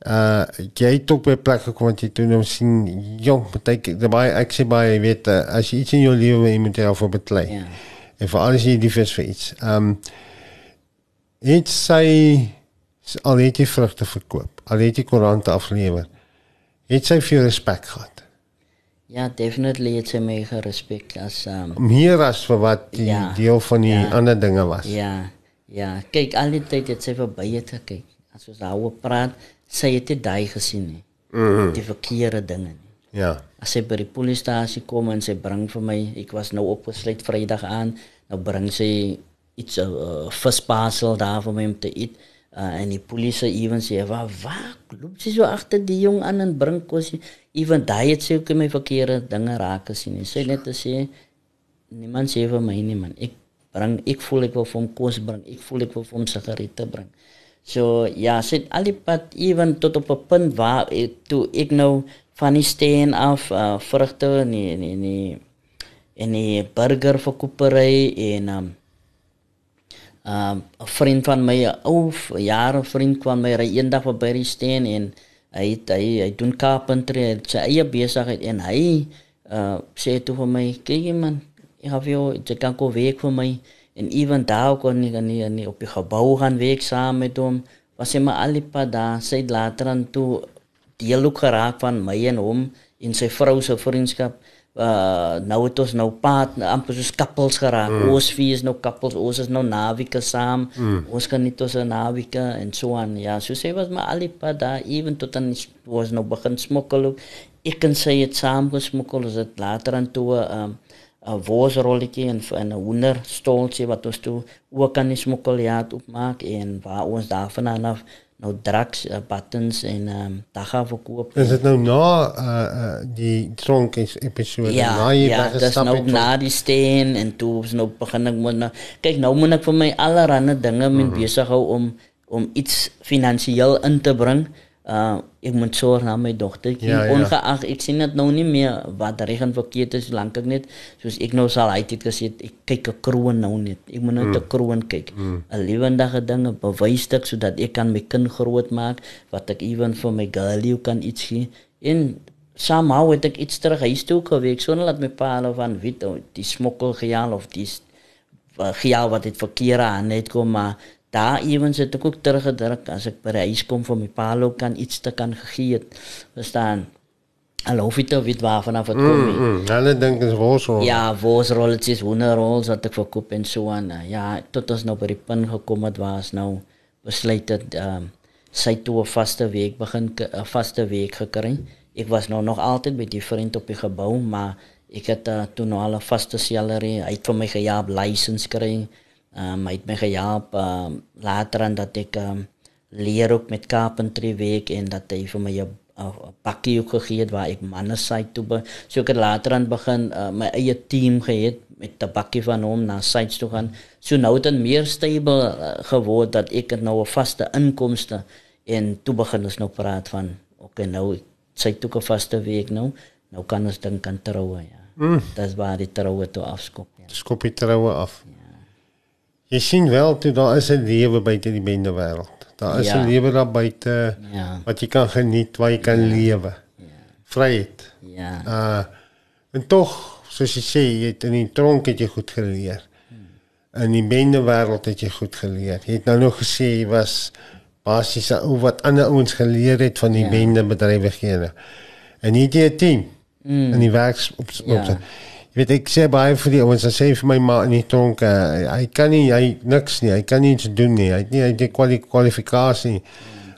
uh jy het ook by plek gekom wat jy toe nou sien jong beteken baie ek sê baie jy weet uh, as jy iets in jou lewe wil, jy moet jou voor beklei. Ja. En vir alles jy lief is vir iets. Ehm um, het sy al het jy vrugte verkoop, al het jy koerante afgelewer. Het sy vir jou respek gehad? Ja, definitely het sy my gerespek as um meer as vir wat die ja, deel van die ja, ja. ander dinge was. Ja, ja. Kyk, al die tyd het sy verby het gekyk. As ons daaroor praat, sy het dit daai gesien nie. Mhm. Die verkeerde dinge nie. Ja. As sy by die polisiestasie kom en sy bring vir my, ek was nou opgesluit Vrydag aan, nou bring sy iets 'n uh, visparcel daar vir my om te eet. Uh, en die polisie ewen sê, "Waar waar loop sy so agter die jong aan en bring kos?" Ewen daai het sy ook my verkeerde dinge raak gesien. Sy het net te sê, niemand sê vir my nie man. Ek bring ek voel ek wil vir hom kos bring. Ek voel ek wil vir hom sigarette bring. So ja, sit al die pad ewen tot op 'n punt waar ek, toe ek nou van die steen af uh, vrugte nee nee nee en die burger verkoepery en um um 'n vriend van my 'n ou jare vriend van my ry eendag verby die steen en hy het, hy hy doen carpentry sy eie besigheid en hy uh sê toe vir my kyk man ek het jou jy kan kom werk vir my. En even daar kon nie kan nie, nie op die gebou gaan werk saam met hom was hy maar alipa daar sy het later aan toe deel ook geraak van my en hom en sy vrou se vriendskap uh nou het ons nou paat amper soos koppels geraak. Mm. Ons vier is nou koppels, ons is nou navike saam. Mm. Ons kan nie tussen navike en so aan. Ja, so sê was maar alipa daar even tot dan was nou begin smokkel. Ek kan sê dit saam gesmokkel is dit later aan toe um 'n worsrolletjie en 'n hoenderstoltjie wat ons toe ook kan smokkel ja opmaak en waar ons daarvan af nou drugs uh, buttons en ehm um, daga verkoop. Is dit nou na uh, uh die tronk episode ja, na jy ja, dis nou na die steen en toe is nou begin ek moet nou kyk nou moet ek vir my allerlei dinge mm -hmm. besig hou om om iets finansiëel in te bring uh ek moet sorg na my dogter. Ja, ja. Ongeag ek sien dit nou nie meer wat reg en verkeerd is lank ek net soos ek nou sal uit het gesê ek kyk 'n kroon nou net. Ek moet net 'n mm. kroon kyk. 'n mm. lewendige ding, 'n bewysstuk sodat ek kan my kind groot maak wat ek ewen vir my girlie kan iets gee. En somehow het ek iets terug huis toe geweek sonder dat my pa hulle van weet oh, die smokkel gejaal of die uh, gejaal wat dit verkeerde aan net kom maar daar ewens het ek ook teruggedruk as ek by die huis kom vir my pa ook kan iets te kan gegee het. Verstaan? Hallo, wie toe weet waar vanaf het kom. Mm, mm, hulle dink dit is worsrol. Ja, worsrolletjies, wonderrols wat ek verkoop en so aan. Ja, tot ons nou by die punt gekom het waar ons nou besluit het ehm um, sy toe 'n vaste week begin 'n vaste week gekry. Ek was nou nog altyd by die vriend op die gebou, maar ek het uh, toe nou al 'n vaste salary uit vir my gejaag lisensie kry. Um, hy het my gehelp um, later aan dat ek um, leer ook met carpentry werk en dat hy vir my 'n pakkie ook gegee het waar ek manne sy toe be, so ek het later aan begin uh, my eie team gehad met 'n pakkie van hom na sites toe gaan. So nou het dit meer stabiel uh, geword dat ek nou 'n vaste inkomste en toe begin ons nou praat van okay nou sy toe 'n vaste week nou. Nou kan ons dink aan troue ja. Mm. Dis waar die troue toe afskop. Ja. Skop die troue af. Ja. Jy sien wel toe daar is 'n lewe buite die bende wêreld. Daar is 'n ja. lewe daar buite ja. wat jy kan geniet, waar jy kan ja. lewe. Ja. Vryheid. Ja. Uh en tog, soos jy sê, jy het in die tronk het jy goed geleer. Hmm. In die bende wêreld het jy goed geleer. Jy het nou nog gesê jy was basies ou wat ander ouens geleer het van die ja. bende bedrywighede. En jy het 'n team mm. in die werks op op ja. Jy weet ek sê baie vir die ouens, sê vir my ma in die tronk, uh, hy kan nie hy niks nie, hy kan iets doen nie. Hy het nie hy die kwali kwalifikasie.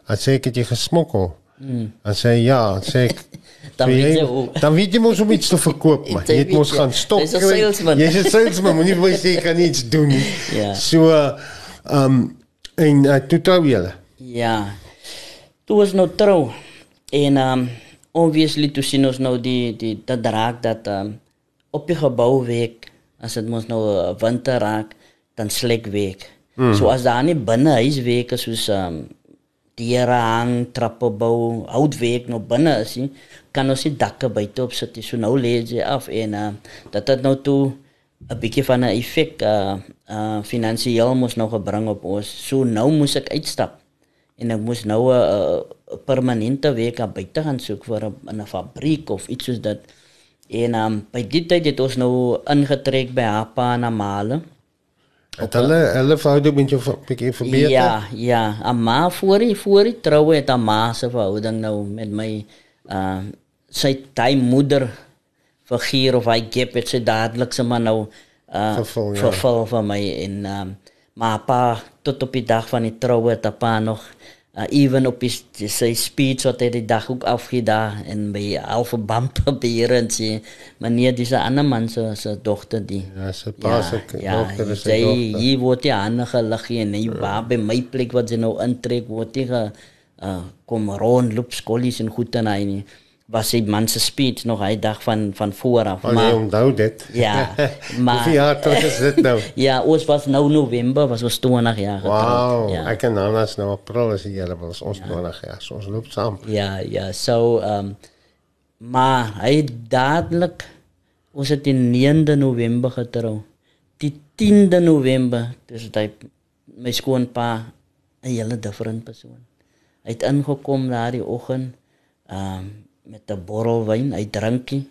Hy sê ek het jy gesmokkel. Mm. Hy sê ja, sê ek dan weet jy dan weet jy mos om iets te verkoop maar jy het mos gaan stop jy's 'n salesman. Jy's 'n salesman moenie wou sê jy kan iets doen nie. Ja. So ehm um, en uh, toe trou julle ja. Toe was nou trou en ehm um, obviously toe sien ons nou die die dat draak dat ehm um, op die gebou week as dit mos nou winter raak dan slek week. Mm. So as daar nie binne huis week is soos um diere hang trappe bou oud week nou binne is nie kan ons die dakke buite op sit so nou lê jy af en uh, dat dit nou toe 'n bietjie van 'n effek uh uh finansiëel moes nog gebring op ons. So nou moes ek uitstap en ek moes nou 'n uh, permanente werk buite gaan soek vir 'n fabriek of iets soos dit. En um, by die tyd het ons nou ingetrek by Hapa na Male. Het hulle hulle verhouding met jou bietjie verbeter? Ja, ja. Amma voor die voor die troue het Amma se verhouding nou met my uh sy tyd moeder vergier of hy gee dit sy dadelik se maar nou uh vervul, ja. vervul vir my en um, maar pa tot op die dag van die troue het pa nog uh, even op die sy speech wat hy die dag ook afgedaan en by Alpha Bump probeer en sê meneer dis 'n ander man se se dogter die. Ja se pa se ja, dogter is sy dogter. hy word die ander gelig en hy ja. waar by my plek wat sy nou intrek word hy uh, kom rond loop skolies en goed en hy nie was sy man se speech nog hy dag van van voor af oh, maar onthou dit ja maar wie het dit is dit nou ja ons was nou november was ons 20 jaar wow ja. ek en Anna is nou april is jy was ons ja. 20 jaar so ons loop saam ja ja so um maar hy dadelik ons het die 9de November getrou. Die 10de November, dis daai my skoonpa 'n hele different persoon. Hy het ingekom daardie oggend ehm um, met 'n bottel wyn, hy drinkie,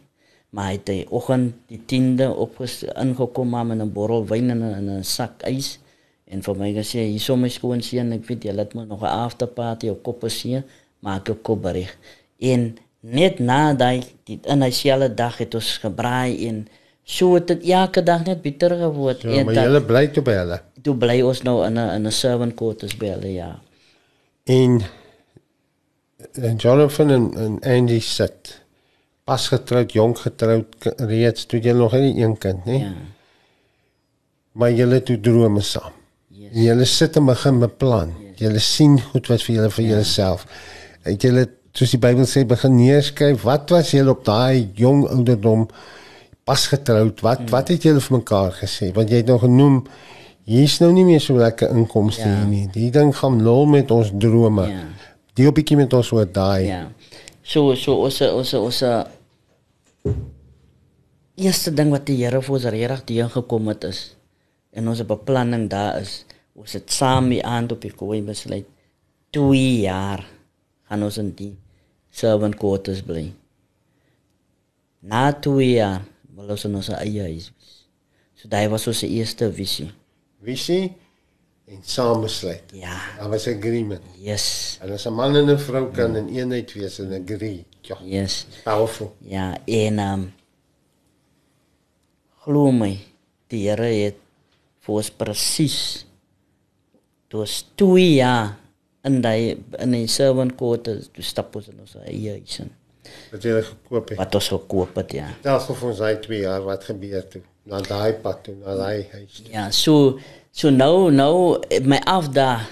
maar hy het die oggend die 10de op ingekom met 'n bottel wyn en 'n sak ys en vir my gesê hier so my skoon seun, ek weet jy laat my nog 'n after party op Koppersee, maak ek kop berig. En net na daai in hy selfe dag het ons gebraai en so het dit elke dag net bitter geword ja, en maar jy bly toe by hulle. Toe bly ons nou in 'n in 'n servant quarters by hulle ja. En Jonathan en, en Andy sit pas getroud, jonk getroud reeds toe jy nog nie een kind nie. Ja. Maar julle toe drome saam. Yes. Julle sit en begin beplan. Yes. Julle sien goed wat vir julle vir ja. julleself. Het julle soos die Bybel sê begin neerskryf wat was julle op daai jong ouderdom pas getroud wat hmm. wat het julle vir mekaar gesê want jy het nog genoem hier's nou nie meer so lekker inkomste ja. hier nie die ding gaan lol met ons drome ja. Die op bietjie met ons oor daai ja so so ons ons ons eerste ding wat die Here vir ons regtig deur gekom het is en ons beplanning daar is ons het saam die aand op die kooi besluit 2 jaar gaan ons in die servant quarters bly. Na twee jaar wil ons ons eie huis wees. So daai was ons eerste visie. Visie en samesluit. Ja. Daar was 'n agreement. Yes. En as 'n man en 'n vrou kan mm. in eenheid wees en agree. Ja. Yes. Powerful. Ja, en um glo my, die Here het vir ons presies dus 2 jaar in daai in die servant quarters toe stap ons in ons eie huis in. Wat jy gekoop het. Wat ons gekoop het, ja. Daar sou vir ons hy 2 jaar wat gebeur toe na daai pad toe na daai huis. Toe. Ja, so so nou nou my af daar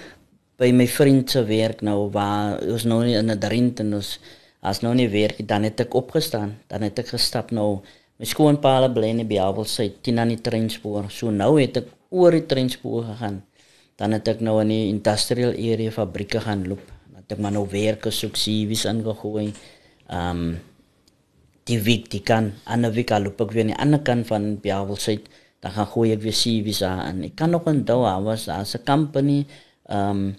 by my vriend se werk nou waar ons nou in 'n drint en ons as nou nie werk dan het ek opgestaan, dan het ek gestap nou my skoonpaal bly in die Bible sê 10 aan die treinspoor. So nou het ek oor die treinspoor gegaan dan het ek nou in die industrial area fabrieke gaan loop. Dat ek maar nou werk soek CV's ingegooi. Ehm um, die week die kan ander week al loop ek weer aan die ander kant van Biawel sê dan gaan gooi ek weer CV's aan. Ek kan nog onthou was as 'n company um,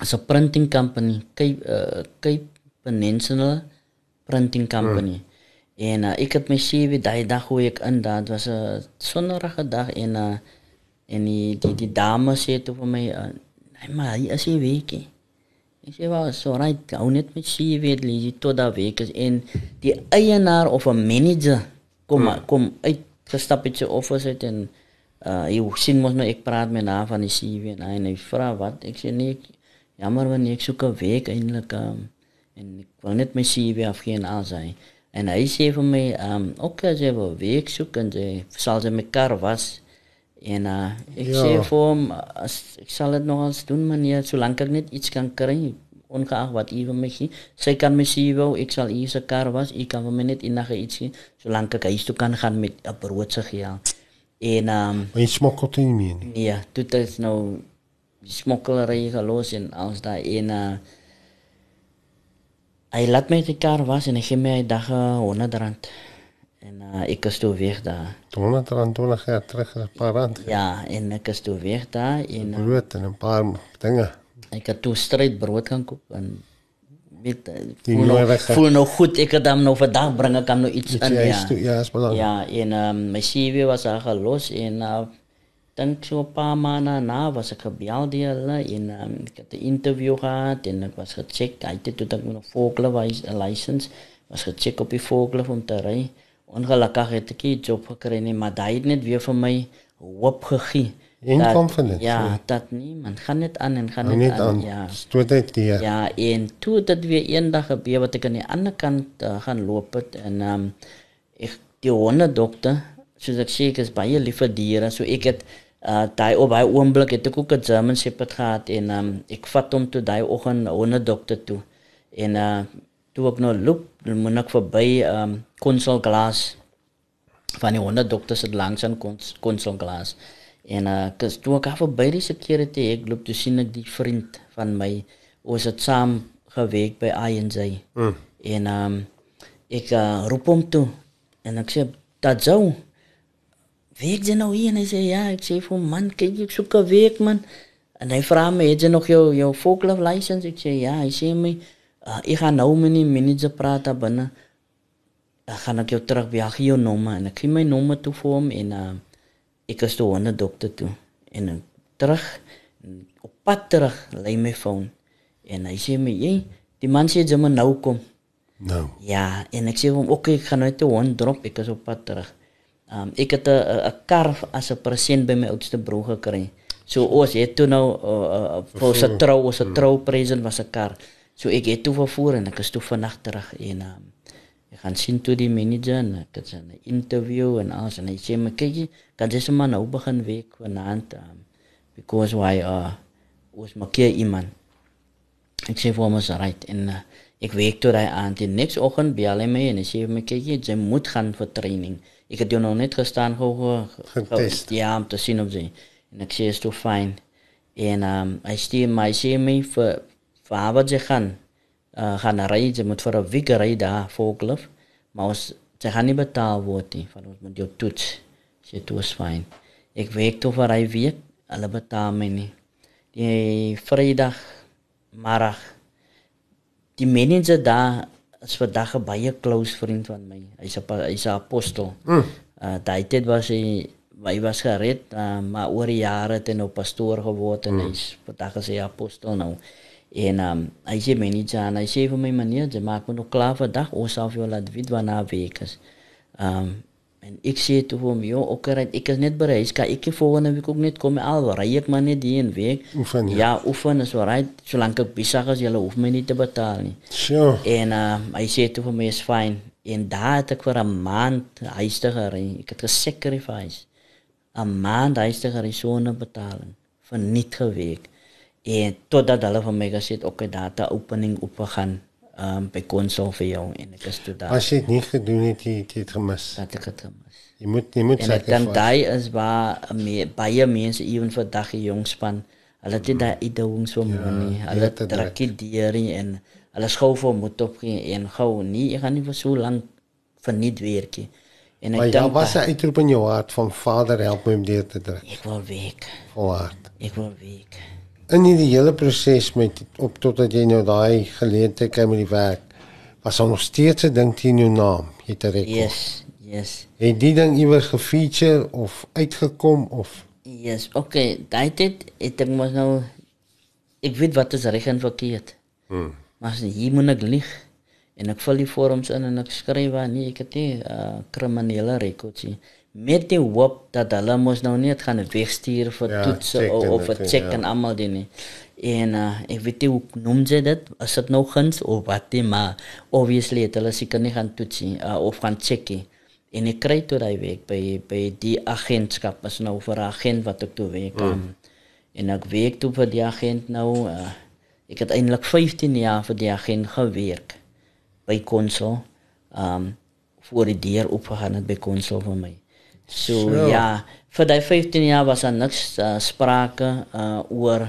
as 'n printing company, Cape uh, Cape Peninsula printing company. Hmm. En uh, ek het my CV daai dag hoe ek in daad was 'n sonderige dag en uh, En die die die dame sê toe vir my, uh, "Nee, maar hy is hier weekie." Ek sê, "Wel, so right, hou net met weet lê tot daai week is en die eienaar of 'n manager kom hmm. kom uit gestap het sy office uit en uh hy sien mos nou ek praat met haar van die CV en hy, hy vra wat. Ek sê nee jammer wanneer ek soek 'n week eintlik um, en ek wil net my CV afgee en al sy en hy sê vir my um okay as jy wil week soek en jy sal sy my kar was. En uh, ek ja. sê vir hom as ek sal dit nog eens doen meneer solank ek net iets kan kry ongeag wat u vir my gee. Sy kan my sê wou ek sal u se kar was, u kan vir my net enige iets gee solank ek huis toe kan gaan met 'n brood se geld. En um Maar jy smokkel dit nie meer nie. Ja, dit is nou die smokkelary gelos en ons daai en uh hy laat my die kar was en hy gee my 'n dag 100 rand. En uh, ek is toe weg daar. 220 jaar terug, 'n paar rand. Ja, en ek is toe weg daar en uh, brood en 'n paar dinge. Ek het toe stryd brood gaan koop en weet voel nou, voel nou goed ek het dan nou vandag bring ek hom nou iets in ja. Toe, ja, is belangrik. Ja, en um, my CV was al gelos en uh, dink so 'n paar maande na was ek gebel die hulle en um, ek het 'n interview gehad en ek was gecheck, hy het toe dan nog forklift license was gecheck op die forklift om te ry ongelukkig het ek 'n job gekry nie, maar daai het net weer vir my hoop gegee. En van dit. Ja, so. dat nie, man, gaan net aan en gaan net aan. aan. Ja. Stoot dit hier. Ja, en toe dit weer eendag gebeur wat ek aan die ander kant uh, gaan loop het en ehm um, ek die honde dokter, soos ek sê, ek is baie lief vir diere, so ek het uh daai op daai oomblik het ek ook 'n German Shepherd gehad en um, ek vat hom toe daai oggend honde dokter toe. En uh toe ek nou loop, moet ek verby um, konsol glas van die honderd dokters het langs aan konsol glas. En uh kus toe ek af verby die security ek loop toe sien ek die vriend van my ons het saam gewerk by INZ. Mm. En ehm um, ek uh, roep hom toe En ek sê dat sou Week jy nou hier en hy sê ja, ek sê vir hom man, kyk ek soek 'n week man. En hy vra my, het jy nog jou jou forklift license? Ek sê ja, hy sê my uh, ek gaan nou met die manager praat daar binne. Dan gaan ek jou terug by jou nommer en ek gee my nommer toe vir hom en uh, ek is toe na dokter toe. En uh, terug op pad terug lê my foon. En hy sê my, "Jy, die man sê jy moet nou kom." Nou. Ja, en ek sê hom, "Oké, ek gaan net 'n hond drop, ek is op pad terug." Um ek het 'n 'n kar as 'n present by my oudste broer gekry. So ons het toe nou uh, uh, vir se trou, ons se trou present was 'n kar. So ek het toe vervoer en ek is toe vannag terug en um, ek gaan sien toe die manager en ek het 'n interview en alles en hy sê my kyk, kan jy sommer nou begin werk vanaand um, because why uh was maak iemand. Ek sê vir hom is right en uh, ek werk toe daai aand en niks oggend bel hy my en hy sê my kyk jy moet gaan vir training. Ek het jou nog net gestaan gou getest. Ja, om te sien of jy en ek sê is toe fyn. En ehm um, hy stuur my sê my vir vir wat jy gaan uh, gaan ry, jy moet vir 'n week ry daar volklif. Maar ons jy gaan nie betaal word nie, van ons moet jou toets. Sê toe is fyn. Ek werk toe vir 'n week, hulle betaal my nie. Die Vrydag middag die manager daar is vandag 'n baie close vriend van my. Hy's 'n hy's 'n apostel. Mm. Uh daai tyd was hy hy was gered, uh, maar oor die jare het hy nou pastoor geword en mm. hy's vandag is hy apostel nou. En um hy sê my nie dan hy sê vir my meneer, jy maak my nog klaar vir dag, ons sal vir jou laat weet wanneer week is. Um en ek sê toe vir hom, "Jo, ok, right, ek is net by huis, kan ek volgende week ook net kom al, ry ek maar net die en week." Oefen, ja. ja, oefen is alright, solank ek besig is, jy hoef my nie te betaal nie. Sure. En uh, hy sê toe vir my is fyn. En daar het ek vir 'n maand huis te gery. Ek het gesacrifice. 'n maand huis te gery sonder betaling vir niet geweek. En totdat hulle van my gesê het, "Oké, okay, daar het 'n opening opgegaan um, by konsol vir jou en ek is toe daar." As jy dit nie gedoen het, jy het dit gemis. Dat ek het gemis. Jy moet jy moet En ek dink daai is waar me, baie mense ewen vandag die jong span, hulle het nie daai uitdagings vir Ja, nie. Hulle dit trek deurie en hulle skou vir moet op en gou nie, ek gaan nie vir so lank verniet werkie. En ek ja, dink was 'n uitroep in jou hart van Vader help my om deur te druk. ek wil week. Volhard. Ek wil week. In hierdie hele proses met op totdat jy nou daai geleentheid kry met die werk, was daar nog steeds 'n ding teen jou naam. Jy 'n rekord. Yes, yes. Het die ding iewers gefeature of uitgekom of Yes, okay, daai tyd het ek mos nou ek weet wat is reg en verkeerd. Hmm. Maar as hier moet ek lieg en ek vul die vorms in en ek skryf aan nee, ek het nie uh, kriminele rekords nie. Met die hoop dat hulle mos nou nie het gaan wegstuur vir Ja, ja, toetse of, of vir check ja. en almal die nie. En uh, ek weet nie hoe noem jy dit? As dit nou guns of wat nie, maar obviously het hulle seker nie gaan toets nie uh, of gaan check nie. En ek kry toe daai week by by die agentskap is nou vir 'n agent wat ek toe werk. Mm. Um, en ek werk toe vir die agent nou uh, ek het eintlik 15 jaar vir die agent gewerk by Konsol. Um voor die deur opgegaan het by Konsol vir my. So Sure. ja, vir daai 15 jaar was daar niks uh, sprake uh oor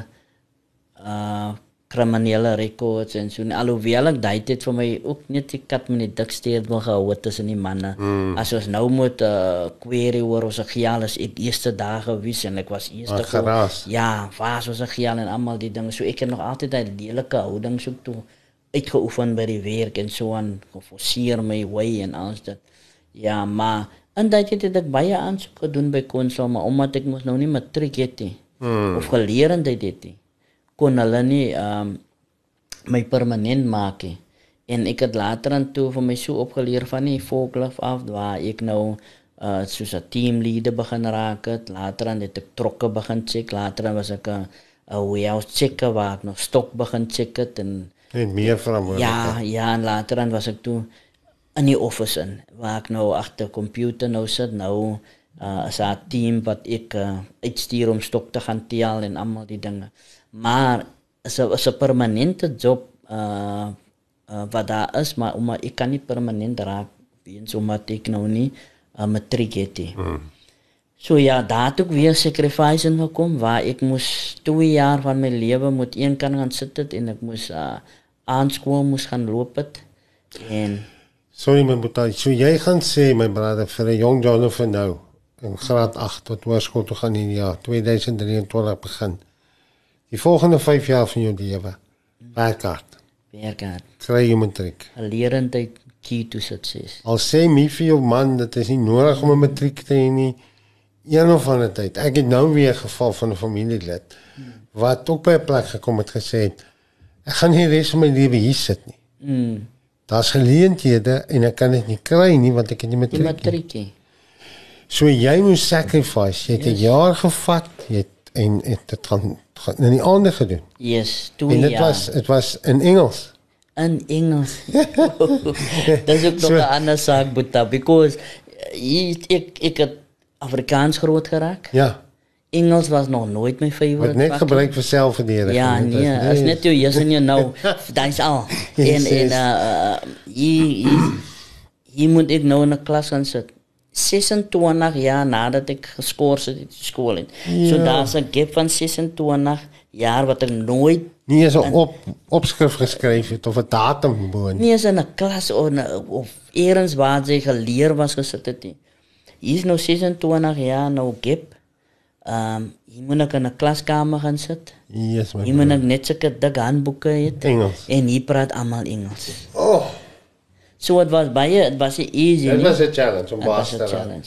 uh kriminele rekords en so en alhoewel ek daai tyd vir my ook net die kat met die diksteer wil gehou het tussen die manne. Mm. As ons nou moet uh query oor ons gejaal is ek eerste dae gewees en ek was eerste Maar geraas. Ja, was ons gejaal en almal die dinge. So ek het nog altyd daai lelike houding so toe uitgeoefen by die werk en so aan geforseer my way en alles dit. Ja, maar en dat het ek baie aansoek gedoen by konsol maar omdat ek mos nou nie matriek het nie mm. of geleerdheid het nie kon hulle nie ehm um, my permanent maak nie. En ek het later aan toe vir my so opgeleer van die volklif af waar ek nou uh soos 'n teamleader begin raak het. Later aan het ek trokke begin check. Later was ek 'n 'n warehouse checker waar ek nog stok begin check het en net meer verantwoordelikheid? ja, ja, en later aan was ek toe in die office in waar ek nou agter computer nou sit nou uh as 'n team wat ek uh, uitstuur om stok te gaan tel en almal die dinge. Maar as 'n as 'n permanente job uh, uh wat daar is, maar omdat ek kan nie permanent raak weens omdat ek nou nie 'n uh, matriek het nie. Hmm. So ja, daar het ook weer sacrifice in gekom waar ek moes 2 jaar van my lewe moet een kan gaan sit het en ek moes uh aanskool moes gaan loop het en Sorry my boetie, so jy gaan sê my brother vir 'n jong Jonathan nou in graad 8 tot hoërskool toe gaan in die jaar 2023 begin. Die volgende 5 jaar van jou lewe. Werk hard. Werk hard. Kry jy matriek. Lerendheid key to success. Al sê my vir jou man dit is nie nodig om 'n matriek te hê nie. Een of ander tyd. Ek het nou weer 'n geval van 'n familielid wat ook by 'n plek gekom het gesê het ek gaan nie res van my lewe hier sit nie. Mm. Daar's geleenthede en ek kan dit nie kry nie want ek het nie matriek nie. matriekie. So jy moet sacrifice. Jy het 'n Yes. jaar gevat, jy het en het dit gaan gaan in die aande gedoen. Yes, toe En dit was dit was in Engels. in Engels. Dis ook nog So- 'n ander saak, Boeta, because uh, ek ek het Afrikaans groot geraak. Ja. Engels was nog nooit my favorite. Wat net vak. gebruik vir selfverdediging. Ja, Dit was nee, is net jou yes en jou no. Dis al. En Yes, en yes. uh hier hier hier moet ek nou in 'n klas gaan sit. 26 jaar nadat ek geskort het uit die skool het. So Ja. daar's 'n gap van 26 jaar wat ek nooit nie eens 'n op opskrif geskryf het of 'n datum bo. nie eens in 'n klas of in 'n- of eers waar jy geleer was gesit het nie. Hier is nou 26 jaar nou gap. Ehm um, hier moet ek in 'n klaskamer gaan sit. Yes, my Hier moet ek net sulke dik handboeke hê. Engels. En hier praat almal Engels. Oh, So dit was baie, dit was nie easy dit was 'n challenge om baas te 'n raak.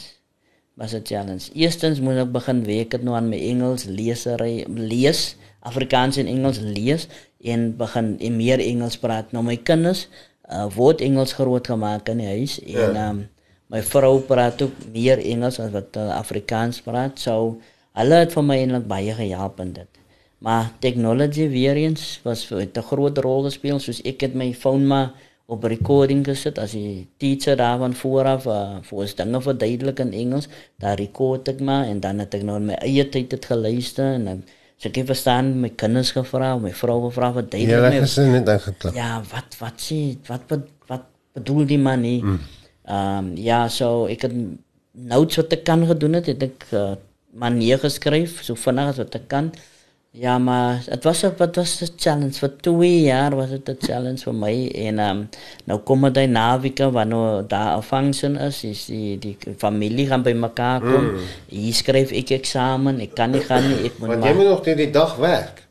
Was 'n challenge. Eerstens moet ek begin werk het nou aan my Engels lesery, lees, Afrikaans en Engels lees en begin en meer Engels praat. Nou my kinders uh, word Engels groot gemaak in die huis en Ja. um, my vrou praat ook meer Engels as wat uh, Afrikaans praat. So hulle het vir my eintlik baie gehelp in dit. Maar technology weer eens was vir- 'n groot rol gespeel soos ek het my foon maar op recording gesit as die teacher daar van vooraf uh, vir ons dinge verduidelik in Engels, daar record ek maar en dan het ek nou my eie tyd dit geluister en dan so ek het verstaan my kinders gevra, my vrou gevra wat Jy duidelik het my gesin net ingeklap. ja, wat wat sê wat wat wat bedoel die man nie? Ehm um, ja, so ek het notes wat ek kan gedoen het, het ek uh, maar neergeskryf so vinnig as wat ek kan. Ja, maar dit was 'n wat was 'n challenge vir 2 jaar was dit 'n challenge vir my en ehm um, nou kom dit navika wanneer daar 'n function is, is die die familie gaan by mekaar kom. Mm. Hier skryf ek eksamen, ek kan nie gaan nie, ek moet Want jy moet nog die dag werk.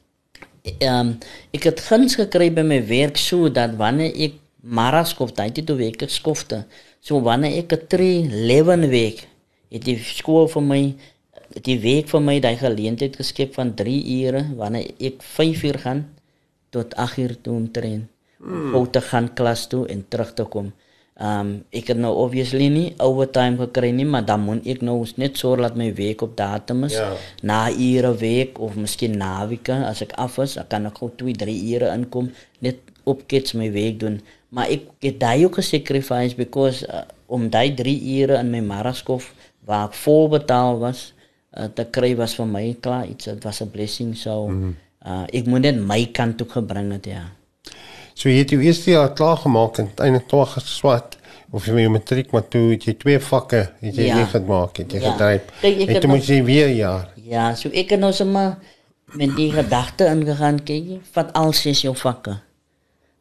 um, ek het guns gekry by my werk so dat wanneer ek maraskof het toe week ek skofte so wanneer ek 'n 3 11 week het die skool vir my die week vir my daai geleentheid geskep van 3 ure wanneer ek 5 uur gaan tot 8 uur toe om train hmm. om te gaan klas toe en terug te kom Um ek het nou obviously nie overtime gekry nie, maar dan moet ek nou net sorg dat my week op datum is. Ja. Na ure week of miskien naweke as ek af is, dan kan ek gou 2, 3 ure inkom net op kits my week doen. Maar ek het daai ook gesacrifice because uh, om daai 3 ure in my maraskof waar ek volbetaal was uh, te kry was vir my klaar iets dit was 'n blessing so mm. uh, ek moet net my kant toe gebring het ja. So jy het jou eerste jaar klaar gemaak en eintlik toe geswat of jy met matriek maar toe het jy twee vakke het jy Ja. ja. gemaak, het jy Ja. gedryf. Het nog- moet jy weer jaar. Ja, so ek het nou sommer met die gedagte ingegaan, kyk, jy, vat al ses jou vakke.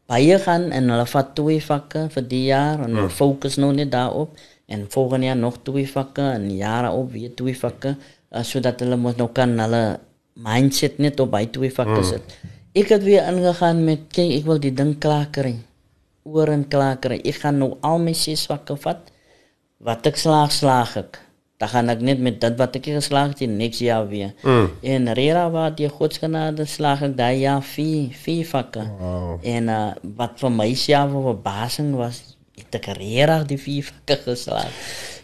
Baie gaan en hulle vat twee vakke vir die jaar en hulle fokus nou net daarop en volgende jaar nog twee vakke en jare op weer twee vakke sodat hulle mos nou kan hulle mindset net op by twee vakke sit. Ek het weer ingegaan met kyk, ek wil die ding klaar kry. Oor en klaar kry. Ek gaan nou al my ses vakke vat wat ek slaag slaag ek. Dan gaan ek net met dit wat ek geslaag het in niks jaar weer. Mm. En Rera wat die godsgenade slaag ek daai jaar vier vier vakke. Wow. En uh, wat vir my self 'n verbasing was, het ek Rera die vier vakke geslaag.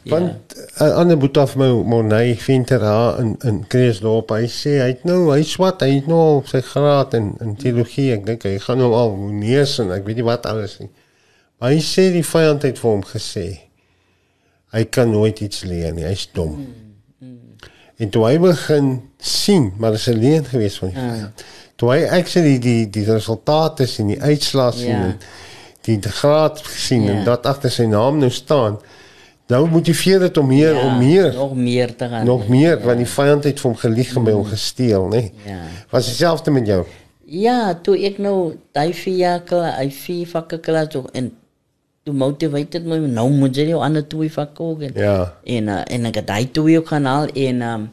Want ja. 'n ander boet af my Monay Venter daar in in Kreeusdorp, hy sê hy het nou hy swat, hy het nou al sy graad in in teologie. Ek dink hy gaan nou al neus en ek weet nie wat alles nie. Maar hy sê die vyand het vir hom gesê hy kan nooit iets leer nie, hy's dom. En toe hy begin sien, maar dit is 'n leuen gewees van die vyand. Toe hy actually die die resultate sien, die uitslae sien, Ja. en die graad sien Ja. en dat agter sy naam nou staan, nou motiveer dit om meer om meer nog meer te gaan. nog meer want die vyand het vir hom gelieg en by hom gesteel, nê. Ja. Was dieselfde met jou. Ja, toe ek nou daai vier jaar klaar, hy vier vakke klaar toe en toe motivated my nou moet jy jou ander twee vakke ook en Ja. en uh, en ek het daai twee ook gaan haal en um,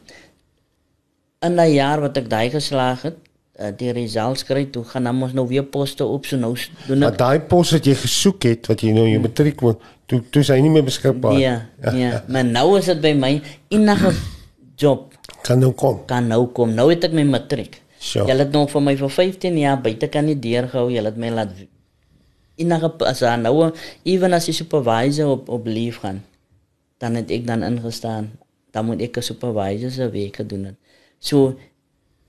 in daai jaar wat ek daai geslaag het uh, die results kry toe gaan dan ons nou weer poste op so nou doen Maar ek daai pos wat jy gesoek het wat jy nou jou matriek moet toe toe is hy nie meer beskikbaar. ja, ja maar nou is dit by my enige job Kan nou kom. kan nou kom nou het ek my matriek Sure. Julle het nog vir my vir 15 jaar buite kan nie deurgehou. Julle het my laat enige as daar nou even as die supervisor op op leave gaan, dan het ek dan ingestaan. Dan moet ek 'n supervisor se werk gedoen het. So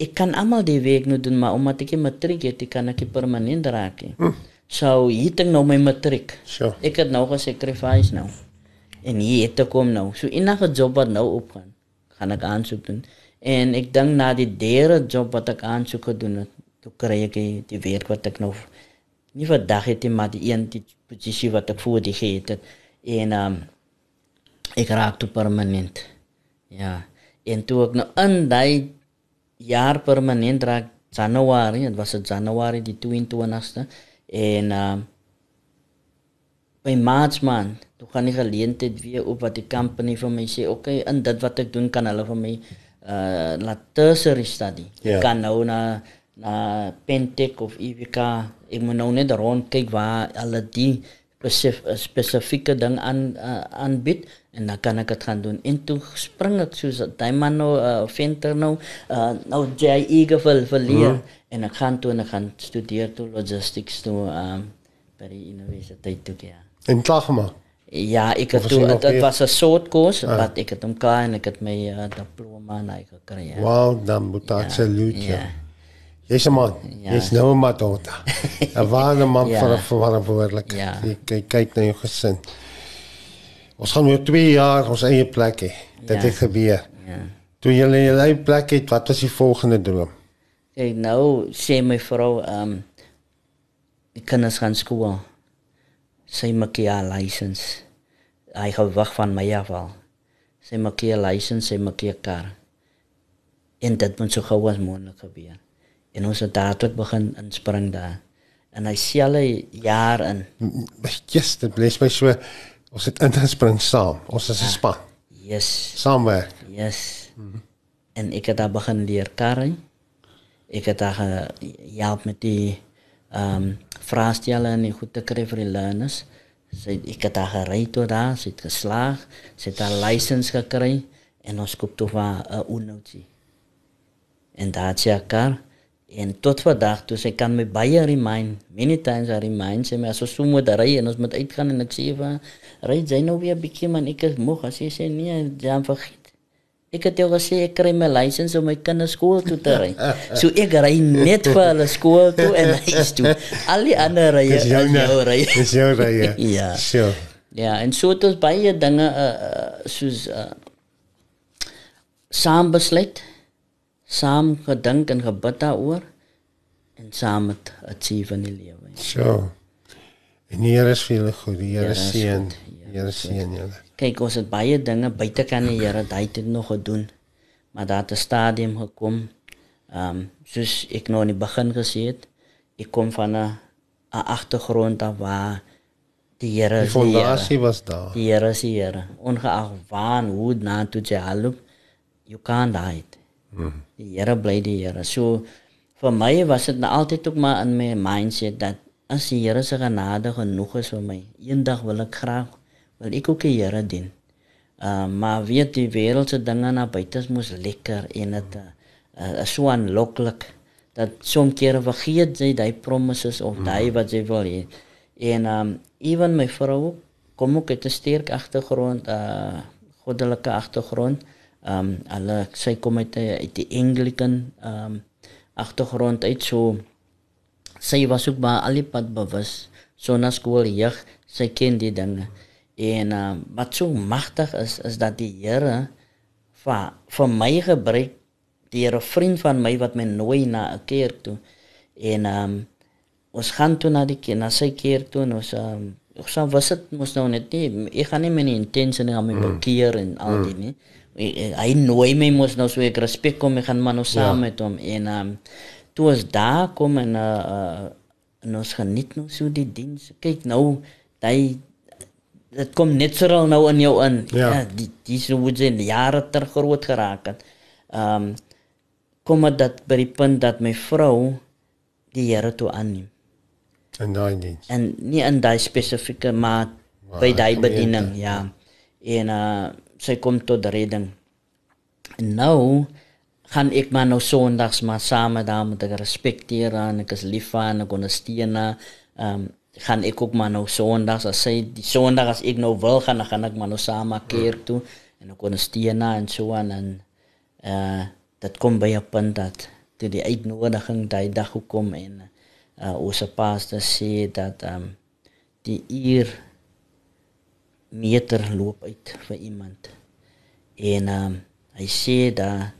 ek kan almal die werk nou doen, maar omdat ek 'n matriek het, ek kan ek nie permanent raak nie. Hm. So hier het ek nou my matriek. Sure. Ek het nou gesacrifice nou. En hier het ek kom nou. So enige job wat nou opgaan, gaan ek aansoek doen. En ek dink na die derde job wat ek aansoek gedoen het, toe kry ek die, die werk wat ek nou nie vandag het nie, maar die een die posisie wat ek voor die gehad het. En um, ek raak toe permanent. Ja. En toe ek nou in daai jaar permanent raak Januarie, het was het Januarie die 22ste en um, by Maart man, toe gaan die geleentheid weer op wat die company vir my sê, okay, in dit wat ek doen kan hulle vir my uh laat tertiary study. Ja. Ek kan nou na na Pentec of IWK, ek moet nou net rond kyk waar hulle die spesif, spesifieke ding aan uh, aanbied en dan kan ek dit gaan doen. En toe spring ek soos daai man nou uh, venter nou uh, nou jy eager vir vir leer mm. en ek gaan toe en ek gaan studeer toe logistics toe um, by die universiteit toe ja. En klaar gemaak. Ja, ek Of het is toe jy nog dit weer- was 'n soort koers ah. wat ek het hom klaar en ek het my uh, diploma en hy gekry. Ja. Wow, dan moet ek salute jou. ja. Jy's 'n man. Ja. Jy's nou 'n matota. 'n Ware man Ja. vir 'n verantwoordelik. Ja. Jy kyk, kyk na jou gesin. Ons gaan oor 2 jaar ons eie plek hê. Dit Ja. het gebeur. Ja. Toe jy jou eie plek het, wat was die volgende droom? Kyk nou sê my vrou ehm um, die kinders gaan skool. Sy maak ja license. Hy gewag van my af al. Sy maak ja license, sy maak ja kar. En dit moet so gou as moontlik gebeur. En ons het dadelik begin inspring daar. En hy selfe jaar in. Yes, dit bless my so. Ons het ingespring saam. Ons is 'n span. Yes. Saamwerk. Yes. En ek het daar begin leer karry. Ek het daar gehelp met die ehm um, vraestelle en die goed te kry vir die learners. Sy ek het daar gery toe daar, sy het geslaag, sy het haar license gekry en ons koop toe vir 'n unoutie. En daar het sy haar kar en tot vandag toe sy kan my baie remind, many times I remind sy my as ons so moet ry en ons moet uitgaan en ek sê haar, ry jy nou weer 'n bietjie man, ek is moeg. As sy sê nee, dan vergeet. Ek het jou gesê ek kry my lisensie om my kinders skool toe te ry. So ek ry net vir hulle skool toe en huis toe. Al die ander Dis is jou jou ry. Dis jou ry. Ja. So. Ja, en so het ons baie dinge uh, uh, soos uh, saam besluit, saam gedink en gebid daaroor en saam met achieve in die lewe. So. En die Here is vir julle goed. Die Here seën. Die Here seën julle. Kyk, ons het baie dinge buite kan die Here daai het nog gedoen. Maar daar het 'n stadium gekom. Ehm um, soos ek nou in die begin gesê het, ek kom van 'n 'n agtergrond af waar die Here is die fondasie was daar. Die Here is die Here. Ongeag waar en hoe na toe jy help, you can't hide. Mm. Die Here bly die Here. So vir my was dit nou altyd ook maar in my mindset dat as die Here se genade genoeg is vir my, eendag wil ek graag wil ek ook die Here dien. Uh, maar weet die wêreldse dinge na buite is mos lekker en dit uh, uh, is so aanloklik dat soms kere vergeet jy daai promises of daai wat jy wil hê. En um even my vrou kom ook uit 'n sterk agtergrond, uh goddelike agtergrond. Um hulle sy kom uit die, uit die Anglican um agtergrond uit so sy was ook maar al die pad bewus. So na skool jeug, sy ken die dinge. En uh, wat so magtig is is dat die Here vir vir my gebruik deur 'n vriend van my wat my nooi na 'n kerk toe. En um, ons gaan toe na die kerk, na sy kerk toe en ons um, ons was dit mos nou net nie ek gaan nie 'n intensie om my bekeer en al die nie. Ek- ek- Hy nooi my mos nou so ek respek kom ek gaan maar nou saam met hom en um, toe ons daar kom en uh, uh, en ons geniet nou so die diens. Kyk nou, daai dit kom natural nou in jou in. Ja. die die so jy in jare ter groot geraak het. Um, kom dit dat by die punt dat my vrou die Here toe aanneem. En daai diens. En nie in daai spesifieke maar Maar by daai bediening, ja. En uh sy kom tot redding. En nou gaan ek maar nou sondags maar saam met haar met ek respekteer haar en ek is lief vir haar en ek ondersteun haar. Ehm um, gaan ek ook maar nou sondags as sy die sondag as ek nou wil gaan dan gaan ek maar nou saam na kerk toe en ek ondersteun haar en so aan en uh dit kom by 'n punt dat toe die uitnodiging daai dag gekom en uh ons pastor sê dat ehm um, die uur meter loop uit vir iemand. En um, hy sê dat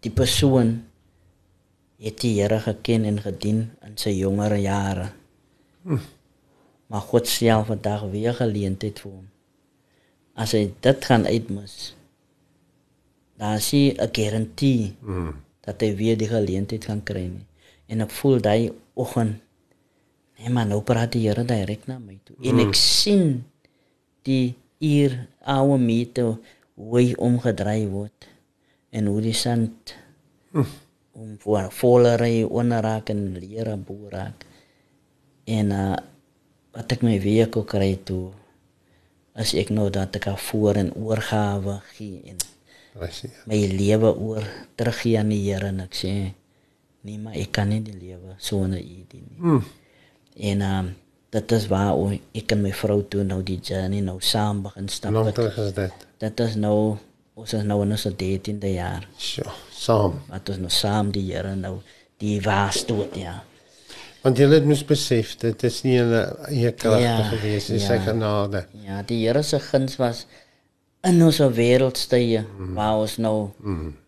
die persoon het die Here geken en gedien in sy jongere jare. Maar God self vandag weer geleentheid vir hom. As hy dit gaan uitmis, dan is hy 'n garantie Mm. dat hy weer die geleentheid gaan kry nie. En ek voel daai oggend nee maar nou praat die Here direk na my toe. En ek sien die uur ouwe meter hoe hy omgedraai word en hoe die sand om voor volery onderraak en lere boeraak. En uh, wat ek my week ook kry toe as ek nou dat ek voor en oorgawe gee en Precies. my lewe oor teruggee aan die Here en ek sê nee maar ek kan nie die lewe sonder u dien nie. Mm. En um, dit is waar o, ek en my vrou toe nou die journey nou saam begin stap. Lang het. terug is dit. Dit is nou ons is nou in ons 13de jaar. Sjoe, saam. Wat ons nou saam die Here nou die waas dood ja. Want jy het moes besef dit is nie 'n eie krag Ja, gewees, dit is ja. sy genade. Ja, die Here se guns was in ons wêreldstye Mhm. waar ons nou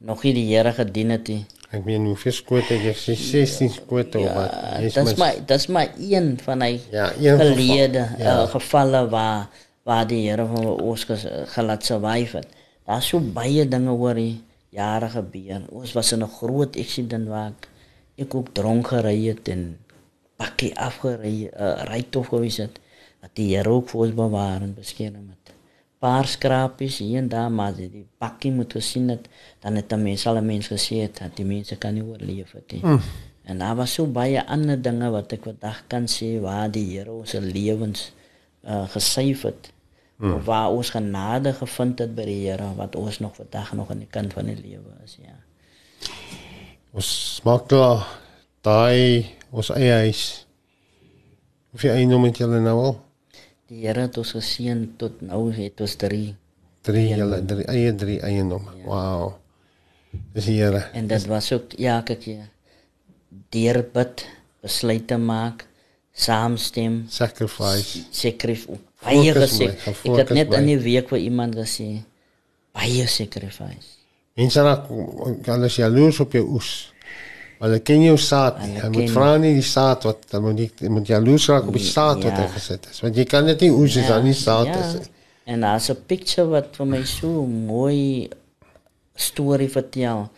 nog nie die Here gedien het nie. Ek meen hoeveel skote jy sê 16 skote of wat. Ja, dis mis- maar dis maar een van hy Ja, een geval. gelede Ja. ja. uh, gevalle waar waar die Here van ons gelaat survive het. Daar's so baie dinge oor die jare gebeur. Ons was in 'n groot accident waar ek, ek ook dronk gery het en pakkie afgery uh, ry toe gewees het. Dat die Here ook vir ons bewaar en beskerm het. Paar skrapies hier en daar maar die, die pakkie moet gesien het dan het 'n mens al 'n mens gesê het dat die mense kan nie oorleef het nie. Mm. En daar was so baie ander dinge wat ek vandag kan sê waar die Here ons lewens uh, gesuiv het. Mm. Of waar ons genade gevind het by die Here wat ons nog vandag nog aan die kant van die lewe is, ja. Ons maak klaar daai ons eie huis. Hoeveel eiendom het julle nou al? Die Here het ons geseën tot nou het ons drie. Drie julle drie eie drie eiendom. Ja. Wow. Dis die Here. En dit was ook elke keer deur bid, besluite maak, saamstem, Sacrifice. sekrif baie gesê. gaan Ek het net in die week vir iemand gesê baie sacrifice. Mense raak alles jaloers op jou oes. Hulle ken jou saad nie. Hulle Jy moet vra nie die saad wat dan moet jy jy moet jaloers raak op die saad wat Ja. hy gesit is. Want jy kan dit nie oes as daar nie saad is nie. En daar's 'n picture wat vir my so mooi storie vertel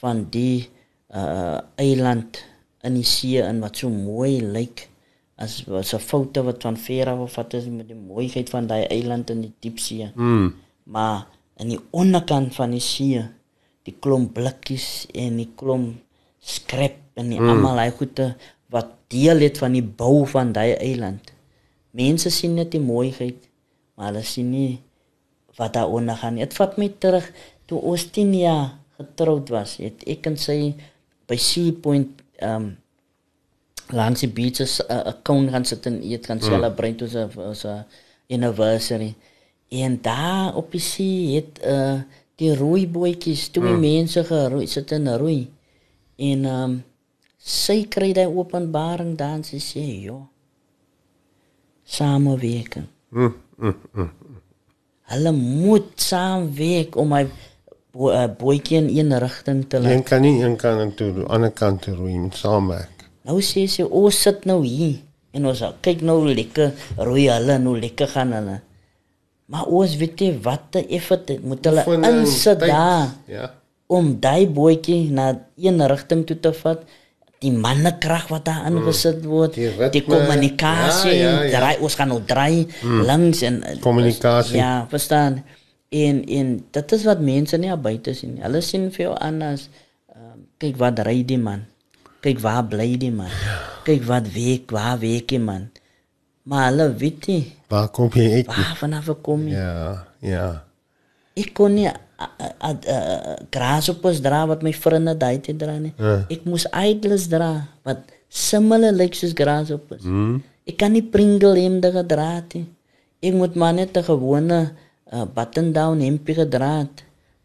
van die uh eiland in die see en wat so mooi lyk as was 'n foto wat van ver af gevat is met die mooiheid van daai eiland in die diepsee. Mm. Maar aan die onderkant van die see, die klomp blikkies en die klomp skrap en die mm. almal hy goede wat deel het van die bou van daai eiland. Mense sien net die mooiheid, maar hulle sien nie wat daar onder gaan. Dit vat my terug toe ons 10 jaar getroud was. Het ek en sy by Sea Point um langs die beaches 'n uh, kon gaan sit en eet gaan celebrate ons ons uh, anniversary. En daar op die see het uh, die roeibootjies, twee mm. mense geroei, sit in 'n roei. En um sy kry daai openbaring dan sy sê, "Jo. Samewerking. Mm. Mm. Mm. Hulle moet saamwerk om my bo uh, bootjie in een rigting te laat Een kan nie een kant en toe, ander kant toe roei met saamwerk. Nou sê sy, ons sit nou hier en ons kyk nou lekker roei hulle nou lekker gaan hulle. Maar ons weet nie wat te effort moet hulle insit daar Ja. Om daai bootjie na een rigting toe te vat die mannekrag wat daar ingesit word, Die ritme, die kommunikasie, ja, ja, ja. draai ons gaan nou draai links en Kommunikasie. Ja, verstaan. En en dit is wat mense nie buite sien nie. Hulle sien vir jou as um, kyk wat ry die man. Kyk waar bly die man. Kyk wat week, waar week die man. Maar hulle weet nie Waar kom jy uit? waar vanaf kom nie. Ja, ja. Ek kon nie graashoppers dra wat my vriende daai te dra nie. Ja. Ek moes dra wat similar lyk soos graashoppers. Mm. Ek kan nie Pringle hemde gedra het nie. Ek moet maar net 'n gewone uh, button down hempie gedra het.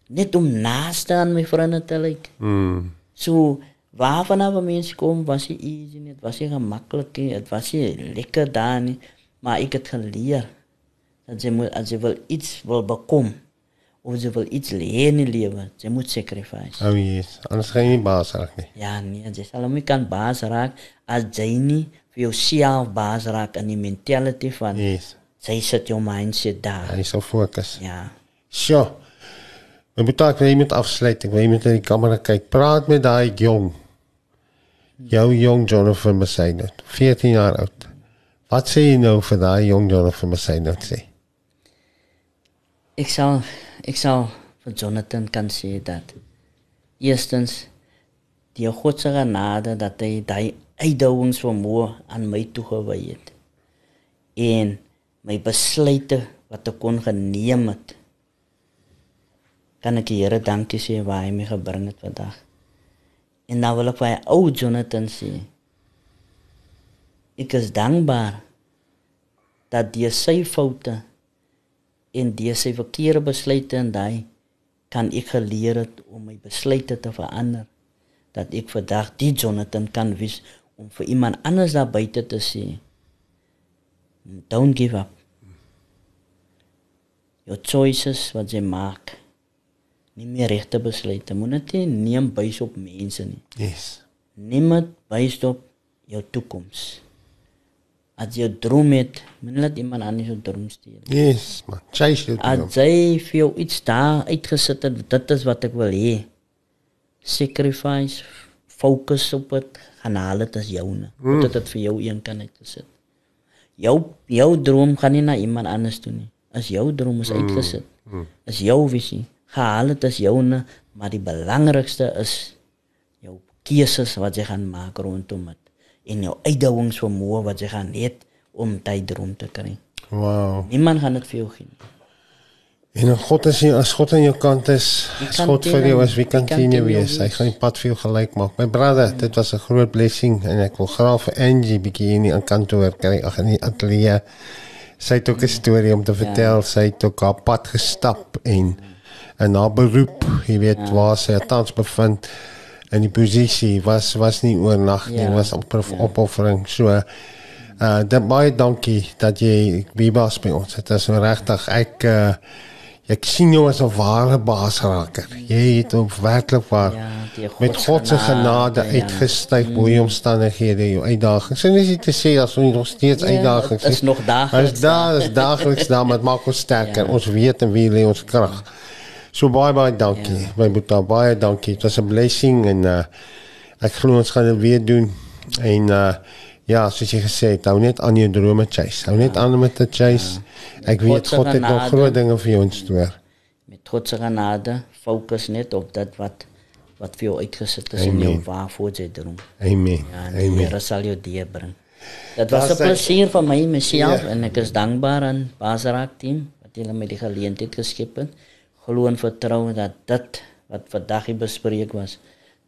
Net om naaste aan my vriende te lyk. Mm. So waarvan af mense kom was nie easy dit was nie gemaklik nie, dit was nie lekker daar nie, maar ek het geleer dat jy moet as jy wil iets wil bekom of jy wil iets leer in die lewe, jy moet sacrifice. Oh yes. Anders gaan jy nie baas raak nie. Ja, nee, jy sal hom nie kan baas raak as jy nie vir jouself baas raak in die mentality van Yes. jy sit jou mindset daar. Hy sal fokus. Ja. Sjoe. We moet dalk weer met afsluit. Ek wil jy met in die kamera kyk. Praat met daai jong. Jou jong Jonathan Messina, 14 jaar oud. Wat sê jy nou vir daai jong Jonathan Messina sê? Ek sal ek sal vir Jonathan kan sê dat eerstens die God se genade dat hy daai uitdagings vermoë aan my toegewy het. En my besluite wat ek kon geneem het. Kan ek die Here dankie sê waar hy my gebring het vandag. En nou wil ek vir ou Jonathan sê. Ek is dankbaar dat die sy foute en deur sy verkeerde besluite en daai kan ek geleer het om my besluite te verander dat ek vandag die Jonathan kan wees om vir iemand anders daar buite te sê don't give up. Your choices wat jy maak nie meer regte besluite moet net neem bys op mense nie. Yes. neem dit bys op jou toekoms as jy droom het moet laat iemand anders jou droom steel Yes, man. Chase jou droom. As jy vir jou iets daar uitgesit het, dit is wat ek wil hê. Sacrifice, fokus op dit, gaan haal dit as joune. Mm. Dit vir jou een kan uitgesit. Jou jou droom gaan nie na iemand anders toe nie. As jou droom is uitgesit, mm. is jou visie. Haal dit as joune, maar die belangrikste is jou keuses wat jy gaan maak rondom dit en jou uitdagings vermoë wat jy gaan hê om daai droom te kry. Wow. Niemand gaan dit vir jou gee. nie. En as God is hier, as God aan jou kant is, as God vir jou is, wie kan teen jou wees? Hy gaan die pad vir jou gelyk maak. My brother, dit was 'n groot blessing en ek wil graag vir Angie bietjie hier in die kantoor kry, ag in die ateljee. Sy het ook 'n storie om te vertel. Sy het ook haar pad gestap en in haar beroep, jy weet waar sy tans bevind in die posisie was was nie oornag nie, Ja, was op opoffering. So uh dit baie dankie dat jy wie was by ons. Dit is regtig ek uh ek sien jou as 'n ware baasraker. Jy het op werklik waar Ja, met God se genade ja. uitgestyg bo die omstandighede, jou uitdagings. En dis nie te sê as ons nog steeds Ja, uitdagings dit is nog daagliks Is daar is daagliks daar met maak ons sterker. Ons weet en wie lê ons krag. So baie baie dankie. Ja. My boetie, baie dankie. Dit was 'n blessing en uh ek glo ons gaan dit weer doen. En uh ja, soos jy gesê het, hou net aan jou drome chase. Hou net aan met te chase. Ek God weet God het nog groot dinge vir jou in stoor. Met God se genade fokus net op dit wat wat vir jou uitgesit is in jou Amen. waarvoor jy droom. Amen. Ja, Amen. Here sal jou deebring. Dit was 'n plesier vir my myself Ja. en ek is dankbaar aan Basarak team wat hulle met die geleentheid geskep het. Glo en vertrou dat dit wat vandag hier bespreek was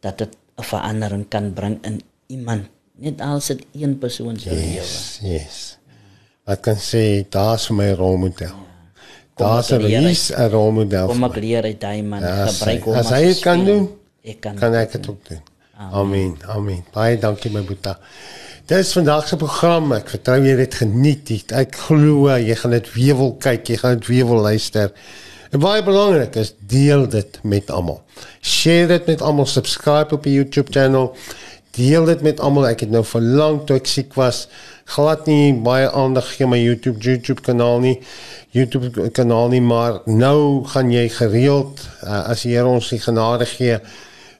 dat dit 'n verandering kan bring in iemand, net als dit een persoon se lewe. Yes, yes. Wat kan sê, daar's vir my rolmodel. Daar's ek 'n leer Rees 'n rolmodel. Kom ek leer uit daai man Ja, as gebruik hom as as hy dit kan doen, Ek kan kan ek dit ook doen. Amen. Amen. Baie dankie my boetie. Dit is vandag se program. Ek vertrou jy het geniet. Ek glo jy gaan dit weer wil kyk, jy gaan dit weer wil luister. En baie belangrik is deel dit met almal. Share dit met almal, subscribe op die YouTube channel. Deel dit met almal. Ek het nou vir lank toe ek siek was, glad nie baie aandag gegee my YouTube YouTube kanaal nie. YouTube kanaal nie, maar nou gaan jy gereeld uh, as die Here ons die genade gee.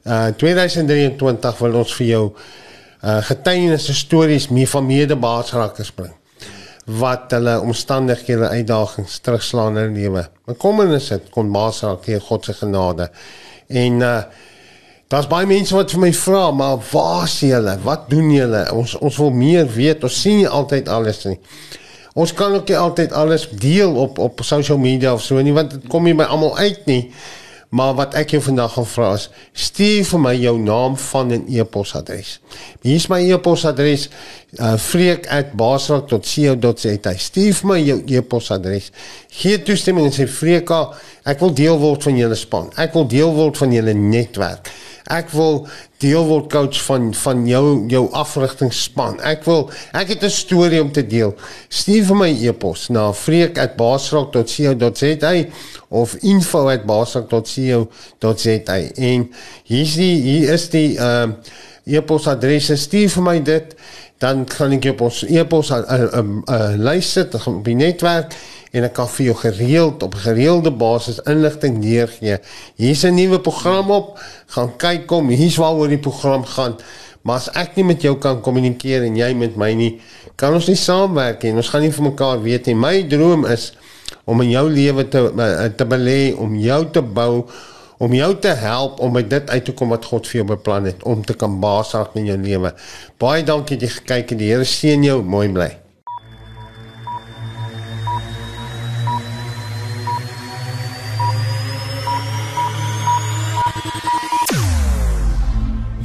Uh 2023 wil ons vir jou uh getuienisse stories mee van medebaasrakkers bring wat hulle omstandighede uitdagings terugslaan in lewe. Bekommernis het kon baasrak deur God se genade. En uh daar's baie mense wat vir my vra, maar waar is julle? Wat doen julle? Ons ons wil meer weet. Ons sien nie altyd alles nie. Ons kan ook nie altyd alles deel op op social media of so nie want dit kom nie by almal uit nie. Maar wat ek jou vandag gaan vra is, stuur vir my jou naam van 'n e-posadres. Hier is my e-posadres, uh, freek@basrak.co.za. Stuur vir my jou e-posadres. Gee toestemming en sê Freeka, ek wil deel word van julle span. Ek wil deel word van julle netwerk. Ek wil deel word coach van van jou jou afrigtingsspan. Ek wil ek het 'n storie om te deel. Stuur vir my e-pos na freek@basrak.co.za of info@basrak.co.za en hier is die hier is die ehm uh, e-posadres. Stuur vir my dit dan kan ek op ons e-pos 'n 'n 'n lys sit op die netwerk en ek kan vir jou gereeld op gereelde basis inligting neergee. Hier's 'n nuwe program op, gaan kyk kom, hier's waaroor die program gaan. Maar as ek nie met jou kan kommunikeer en jy met my nie, kan ons nie saamwerk nie. Ons gaan nie vir mekaar weet nie. My droom is om in jou lewe te te belê, om jou te bou, om jou te help om by dit uit te kom wat God vir jou beplan het om te kan baasraak in jou lewe. Baie dankie dat jy gekyk het. Die Here seën jou. Mooi bly.